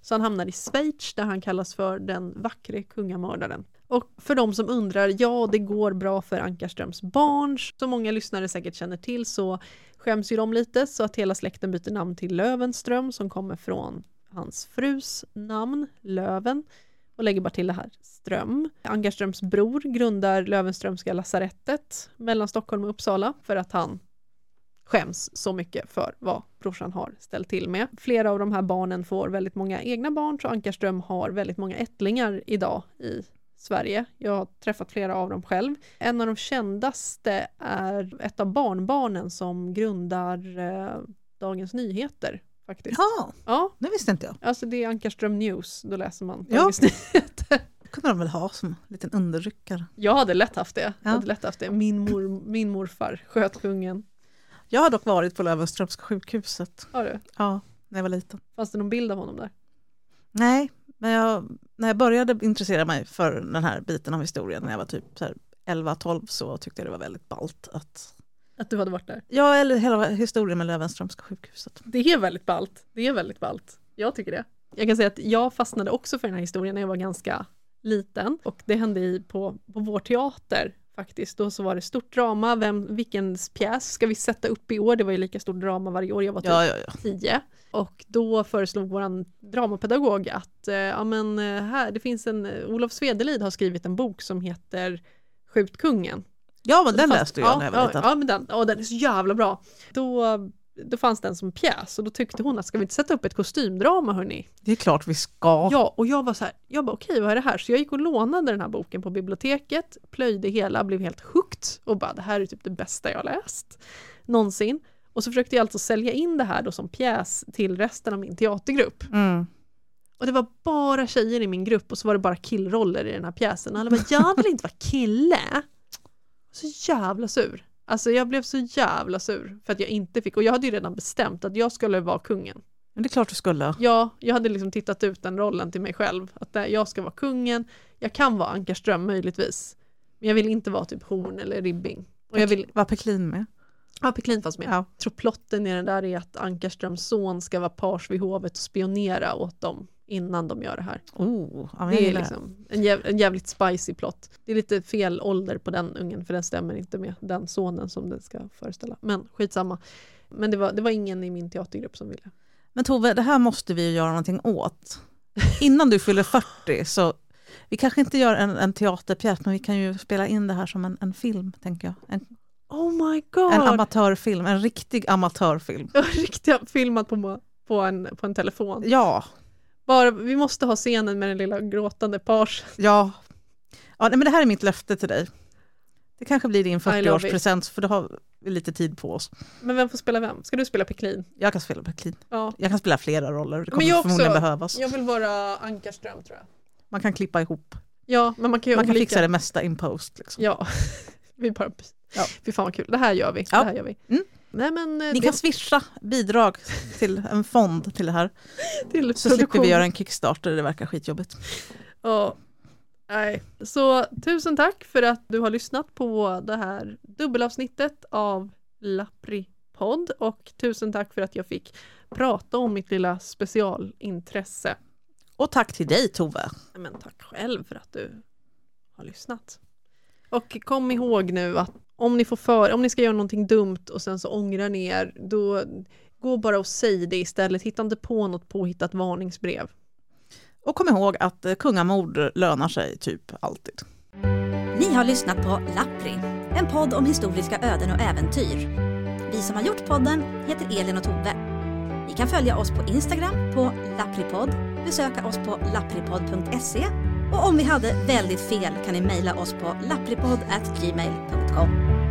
Så han hamnar i Schweiz där han kallas för den vackre kungamördaren. Och för de som undrar, ja det går bra för Ankarströms barn. Som många lyssnare säkert känner till så skäms ju de lite så att hela släkten byter namn till Lövenström som kommer från hans frus namn, Löven och lägger bara till det här Ström. Ankarströms bror grundar Löwenströmska lasarettet mellan Stockholm och Uppsala för att han skäms så mycket för vad brorsan har ställt till med. Flera av de här barnen får väldigt många egna barn så Ankarström har väldigt många ättlingar idag i Sverige. Jag har träffat flera av dem själv. En av de kändaste är ett av barnbarnen som grundar eh, Dagens Nyheter. Faktiskt. Ja, Ja, det visste inte jag. alltså det är Ankarström News, då läser man Ja. Dagens Nyheter. Det kunde de väl ha som en liten underryckare. Jag hade lätt haft det. Jag Ja. hade lätt haft det. Min, mor, min morfar sköt kungen. Jag har dock varit på Löwenströmska sjukhuset. Har du? Ja, när jag var liten. Fanns det någon bild av honom där? Nej, men jag, när jag började intressera mig för den här biten av historien när jag var typ så här 11-12 så tyckte jag det var väldigt ballt att... Att du hade varit där? Ja, eller hela historien med Löwenströmska sjukhuset. Det är väldigt ballt. Det är väldigt ballt. Jag tycker det. Jag kan säga att jag fastnade också för den här historien när jag var ganska liten och det hände i, på, på vår teater faktiskt. Då så var det stort drama. Vem, vilken pjäs ska vi sätta upp i år? Det var ju lika stort drama varje år. Jag var typ Ja, ja, ja. 10. Och då föreslog vår dramapedagog att eh, ja, men, eh, här, det finns en, eh, Olof Svedelid har skrivit en bok som heter Skjut kungen. Ja, men den fanns- läste jag ja, när jag var ja, liten. Ja, men den, ja, den är så jävla bra. Då, då fanns den som pjäs och då tyckte hon att ska vi inte sätta upp ett kostymdrama hörni? Det är klart vi ska. Ja, och jag var så här, jag bara okej vad är det här? Så jag gick och lånade den här boken på biblioteket, plöjde hela, blev helt hooked och bara det här är typ det bästa jag läst någonsin. Och så försökte jag alltså sälja in det här då som pjäs till resten av min teatergrupp. Mm. Och det var bara tjejer i min grupp och så var det bara killroller i den här pjäsen. Alla bara, jag vill inte vara kille. Så jävla sur. Alltså jag blev så jävla sur för att jag inte fick, och jag hade ju redan bestämt att jag skulle vara kungen. Men det är klart du skulle. Ja, jag hade liksom tittat ut den rollen till mig själv. Att jag ska vara kungen, jag kan vara Ankarström möjligtvis. Men jag vill inte vara typ Horn eller Ribbing. Och jag vill, Var Peklin med? ja Peklin fanns med. Ja. Jag tror plotten i den där är att Ankarströms son ska vara pars vid hovet och spionera åt dem innan de gör det här. Oh, ja, Det är liksom en, jäv, en jävligt spicy plott. Det är lite fel ålder på den ungen för den stämmer inte med den sonen som den ska föreställa. Men skitsamma. Men det var, det var ingen i min teatergrupp som ville. Men Tove, det här måste vi ju göra någonting åt. Innan du fyller 40 så vi kanske inte gör en, en teaterpjäs men vi kan ju spela in det här som en, en film, tänker jag. En, Oh my god! en amatörfilm, en riktig amatörfilm. Riktigt filmat på, på, en, på en telefon. Ja, Bara, vi måste ha scenen med den lilla gråtande pars. ja. ja nej, men det här är mitt löfte till dig. Det kanske blir din I love 40-årspresent för då har vi lite tid på oss. Men vem får spela vem? Ska du spela Peklin? Jag kan spela Peklin. Ja. Jag kan spela flera roller, det Men kommer jag också. förmodligen behövas. Jag vill vara Ankarström tror jag. Man kan klippa ihop, Ja, men man kan man kan olika. fixa det mesta in post. Liksom. Ja, vi bara... Ja. Fy fan vad kul, det här gör vi. Ja. Det här gör vi. Mm. Nej men eh, Ni det kan swisha bidrag till en fond till det här. till Så slipper vi produktion. göra en kickstarter, det verkar skitjobbigt. Ja. Nej. Så tusen tack för att du har lyssnat på det här dubbelavsnittet av Lapri-podd och tusen tack för att jag fick prata om mitt lilla specialintresse. Och tack till dig Tove. Men tack själv för att du har lyssnat. Och kom ihåg nu att om ni får för, om ni ska göra någonting dumt och sen så ångrar ni er, då gå bara och säg det istället. Hitta inte på något påhittat varningsbrev. Och kom ihåg att eh, kungamord lönar sig typ alltid. Ni har lyssnat på Lappri, en podd om historiska öden och äventyr. Vi som har gjort podden heter Elin och Tove. Ni kan följa oss på Instagram på lappripodd, besöka oss på lappripodd.se och om vi hade väldigt fel kan ni mejla oss på lappripodd@gmail.com.